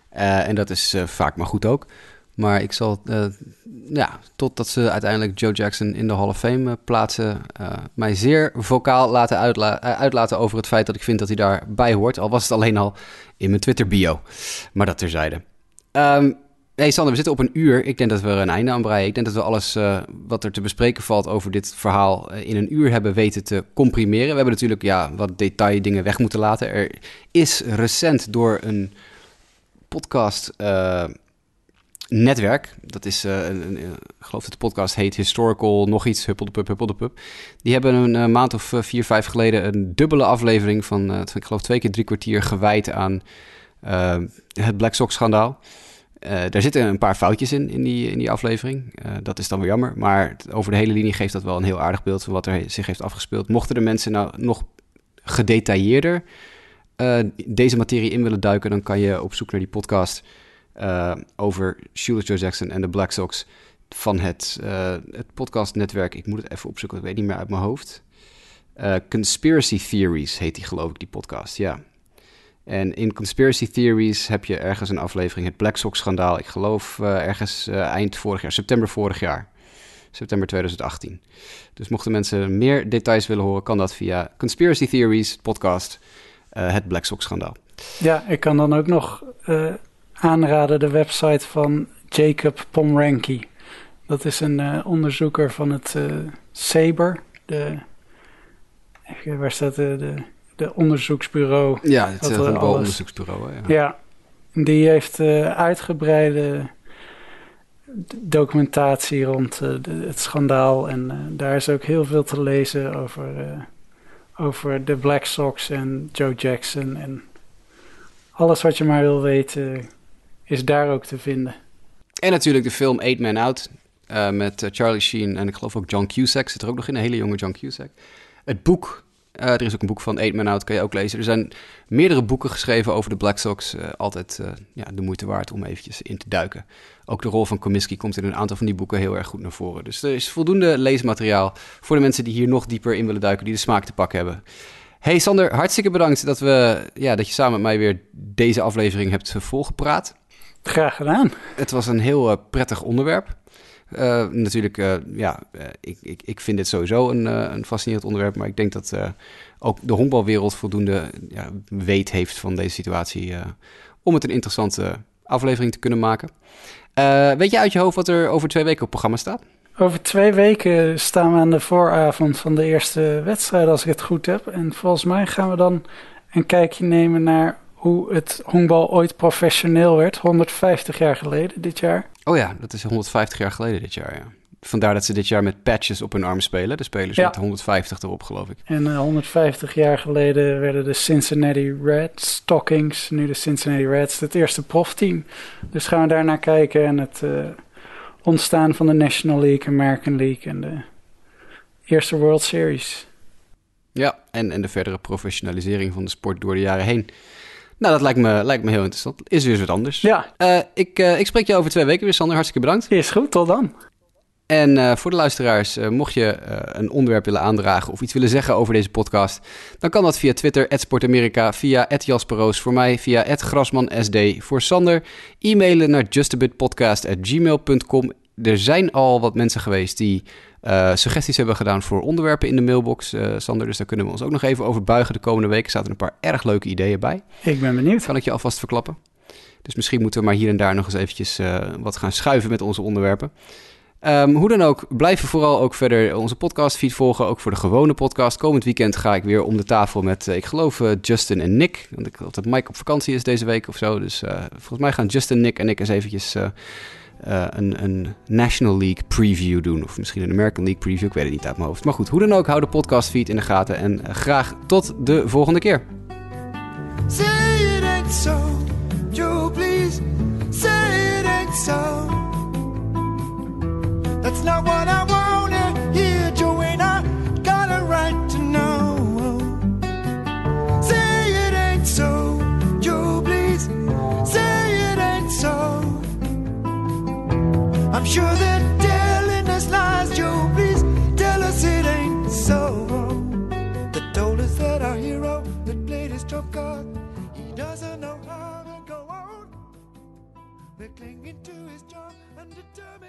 en dat is vaak maar goed ook. Maar ik zal, ja, totdat ze uiteindelijk Joe Jackson in de Hall of Fame plaatsen, mij zeer vocaal laten uitlaten over het feit dat ik vind dat hij daarbij hoort. Al was het alleen al in mijn Twitter bio. Maar dat terzijde. Um, Hey Sander, we zitten op een uur. Ik denk dat we er een einde aan breien. Ik denk dat we alles uh, wat er te bespreken valt over dit verhaal uh, in een uur hebben weten te comprimeren. We hebben natuurlijk ja, wat detaildingen weg moeten laten. Er is recent door een podcast uh, netwerk, dat is, een, ik geloof dat de podcast heet Historical nog iets, Huppel de Pup, Huppel de Pup. Die hebben een maand of vier, vijf geleden een dubbele aflevering van, ik geloof twee keer drie kwartier gewijd aan het Black Sox schandaal. Uh, daar zitten een paar foutjes in, in die, in die aflevering. Uh, dat is dan weer jammer. Maar over de hele linie geeft dat wel een heel aardig beeld van wat er zich heeft afgespeeld. Mochten de mensen nou nog gedetailleerder uh, deze materie in willen duiken, dan kan je op zoek naar die podcast over Shooter Joe Jackson en de Black Sox van het, het podcastnetwerk. Ik moet het even opzoeken, ik weet niet meer uit mijn hoofd. Conspiracy Theories heet die, geloof ik, die podcast. Ja. En in Conspiracy Theories heb je ergens een aflevering, het Black Sox-schandaal. Ik geloof uh, ergens uh, eind vorig jaar, september vorig jaar. September 2018. Dus mochten mensen meer details willen horen, kan dat via Conspiracy Theories, podcast, uh, het Black Sox-schandaal. Ja, ik kan dan ook nog aanraden de website van Jacob Pomranky. Dat is een onderzoeker van het SABER, de... Even, waar staat de de onderzoeksbureau. Ja, het uh, onderzoeksbureau. Ja. ja, die heeft uh, uitgebreide documentatie rond de, het schandaal. En daar is ook heel veel te lezen over, over de Black Sox en Joe Jackson. En alles wat je maar wil weten is daar ook te vinden. En natuurlijk de film Eight Man Out met Charlie Sheen en ik geloof ook John Cusack. Zit er ook nog in, een hele jonge John Cusack. Het boek uh, er is ook een boek van Eight Man Out, kan je ook lezen. Er zijn meerdere boeken geschreven over de Black Sox. Uh, altijd uh, ja, de moeite waard om eventjes in te duiken. Ook de rol van Comiskey komt in een aantal van die boeken heel erg goed naar voren. Dus er is voldoende leesmateriaal voor de mensen die hier nog dieper in willen duiken, die de smaak te pakken hebben. Hey Sander, hartstikke bedankt dat, we, ja, dat je samen met mij weer deze aflevering hebt volgepraat. Graag gedaan. Het was een heel prettig onderwerp. Uh, natuurlijk, uh, ja, uh, ik, ik, ik vind dit sowieso een, een fascinerend onderwerp. Maar ik denk dat ook de honkbalwereld voldoende ja, weet heeft van deze situatie. om het een interessante aflevering te kunnen maken. weet je uit je hoofd wat er over twee weken op programma staat? Over twee weken staan we aan de vooravond van de eerste wedstrijd, als ik het goed heb. En volgens mij gaan we dan een kijkje nemen naar hoe het honkbal ooit professioneel werd, 150 jaar geleden dit jaar. Oh ja, dat is 150 jaar geleden dit jaar, ja. Vandaar dat ze dit jaar met patches op hun arm spelen. De spelers ja. met 150 erop, geloof ik. En uh, 150 jaar geleden werden de Cincinnati Reds, Stockings, nu de Cincinnati Reds, het eerste profteam. Dus gaan we daar naar kijken en het uh, ontstaan van de National League, American League en de eerste World Series. Ja, en, en de verdere professionalisering van de sport door de jaren heen. Nou, dat lijkt me, lijkt me heel interessant. Is weer eens wat anders. Ja. Uh, ik, uh, ik spreek je over twee weken weer, Sander. Hartstikke bedankt. Is goed, tot dan. En uh, voor de luisteraars, mocht je een onderwerp willen aandragen of iets willen zeggen over deze podcast, dan kan dat via Twitter, @sportamerika, via @jasperoos voor mij, via @grasmansd voor Sander, e-mailen naar justabitpodcast@gmail.com. Er zijn al wat mensen geweest die uh, suggesties hebben gedaan voor onderwerpen in de mailbox, uh, Sander. Dus daar kunnen we ons ook nog even over buigen de komende week. Er zaten een paar erg leuke ideeën bij. Ik ben benieuwd. Kan ik je alvast verklappen. Dus misschien moeten we maar hier en daar nog eens eventjes uh, wat gaan schuiven met onze onderwerpen. Um, hoe dan ook, blijven vooral ook verder onze podcastfeed volgen. Ook voor de gewone podcast. Komend weekend ga ik weer om de tafel met, ik geloof, Justin en Nick. Want ik geloof dat Mike op vakantie is deze week of zo. Dus volgens mij gaan Justin, Nick en ik eens eventjes uh, een, een, National League preview doen. Of misschien een American League preview. Ik weet het niet uit mijn hoofd. Maar goed, hoe dan ook, hou de podcastfeed in de gaten. En uh, graag tot de volgende keer. Say it so, please. Say it so. That's not what I wanna I'm sure they're telling us lies, Joe. Please tell us it ain't so. They told us that our hero that played his trump card, he doesn't know how to go on. We're clinging to his jaw and determined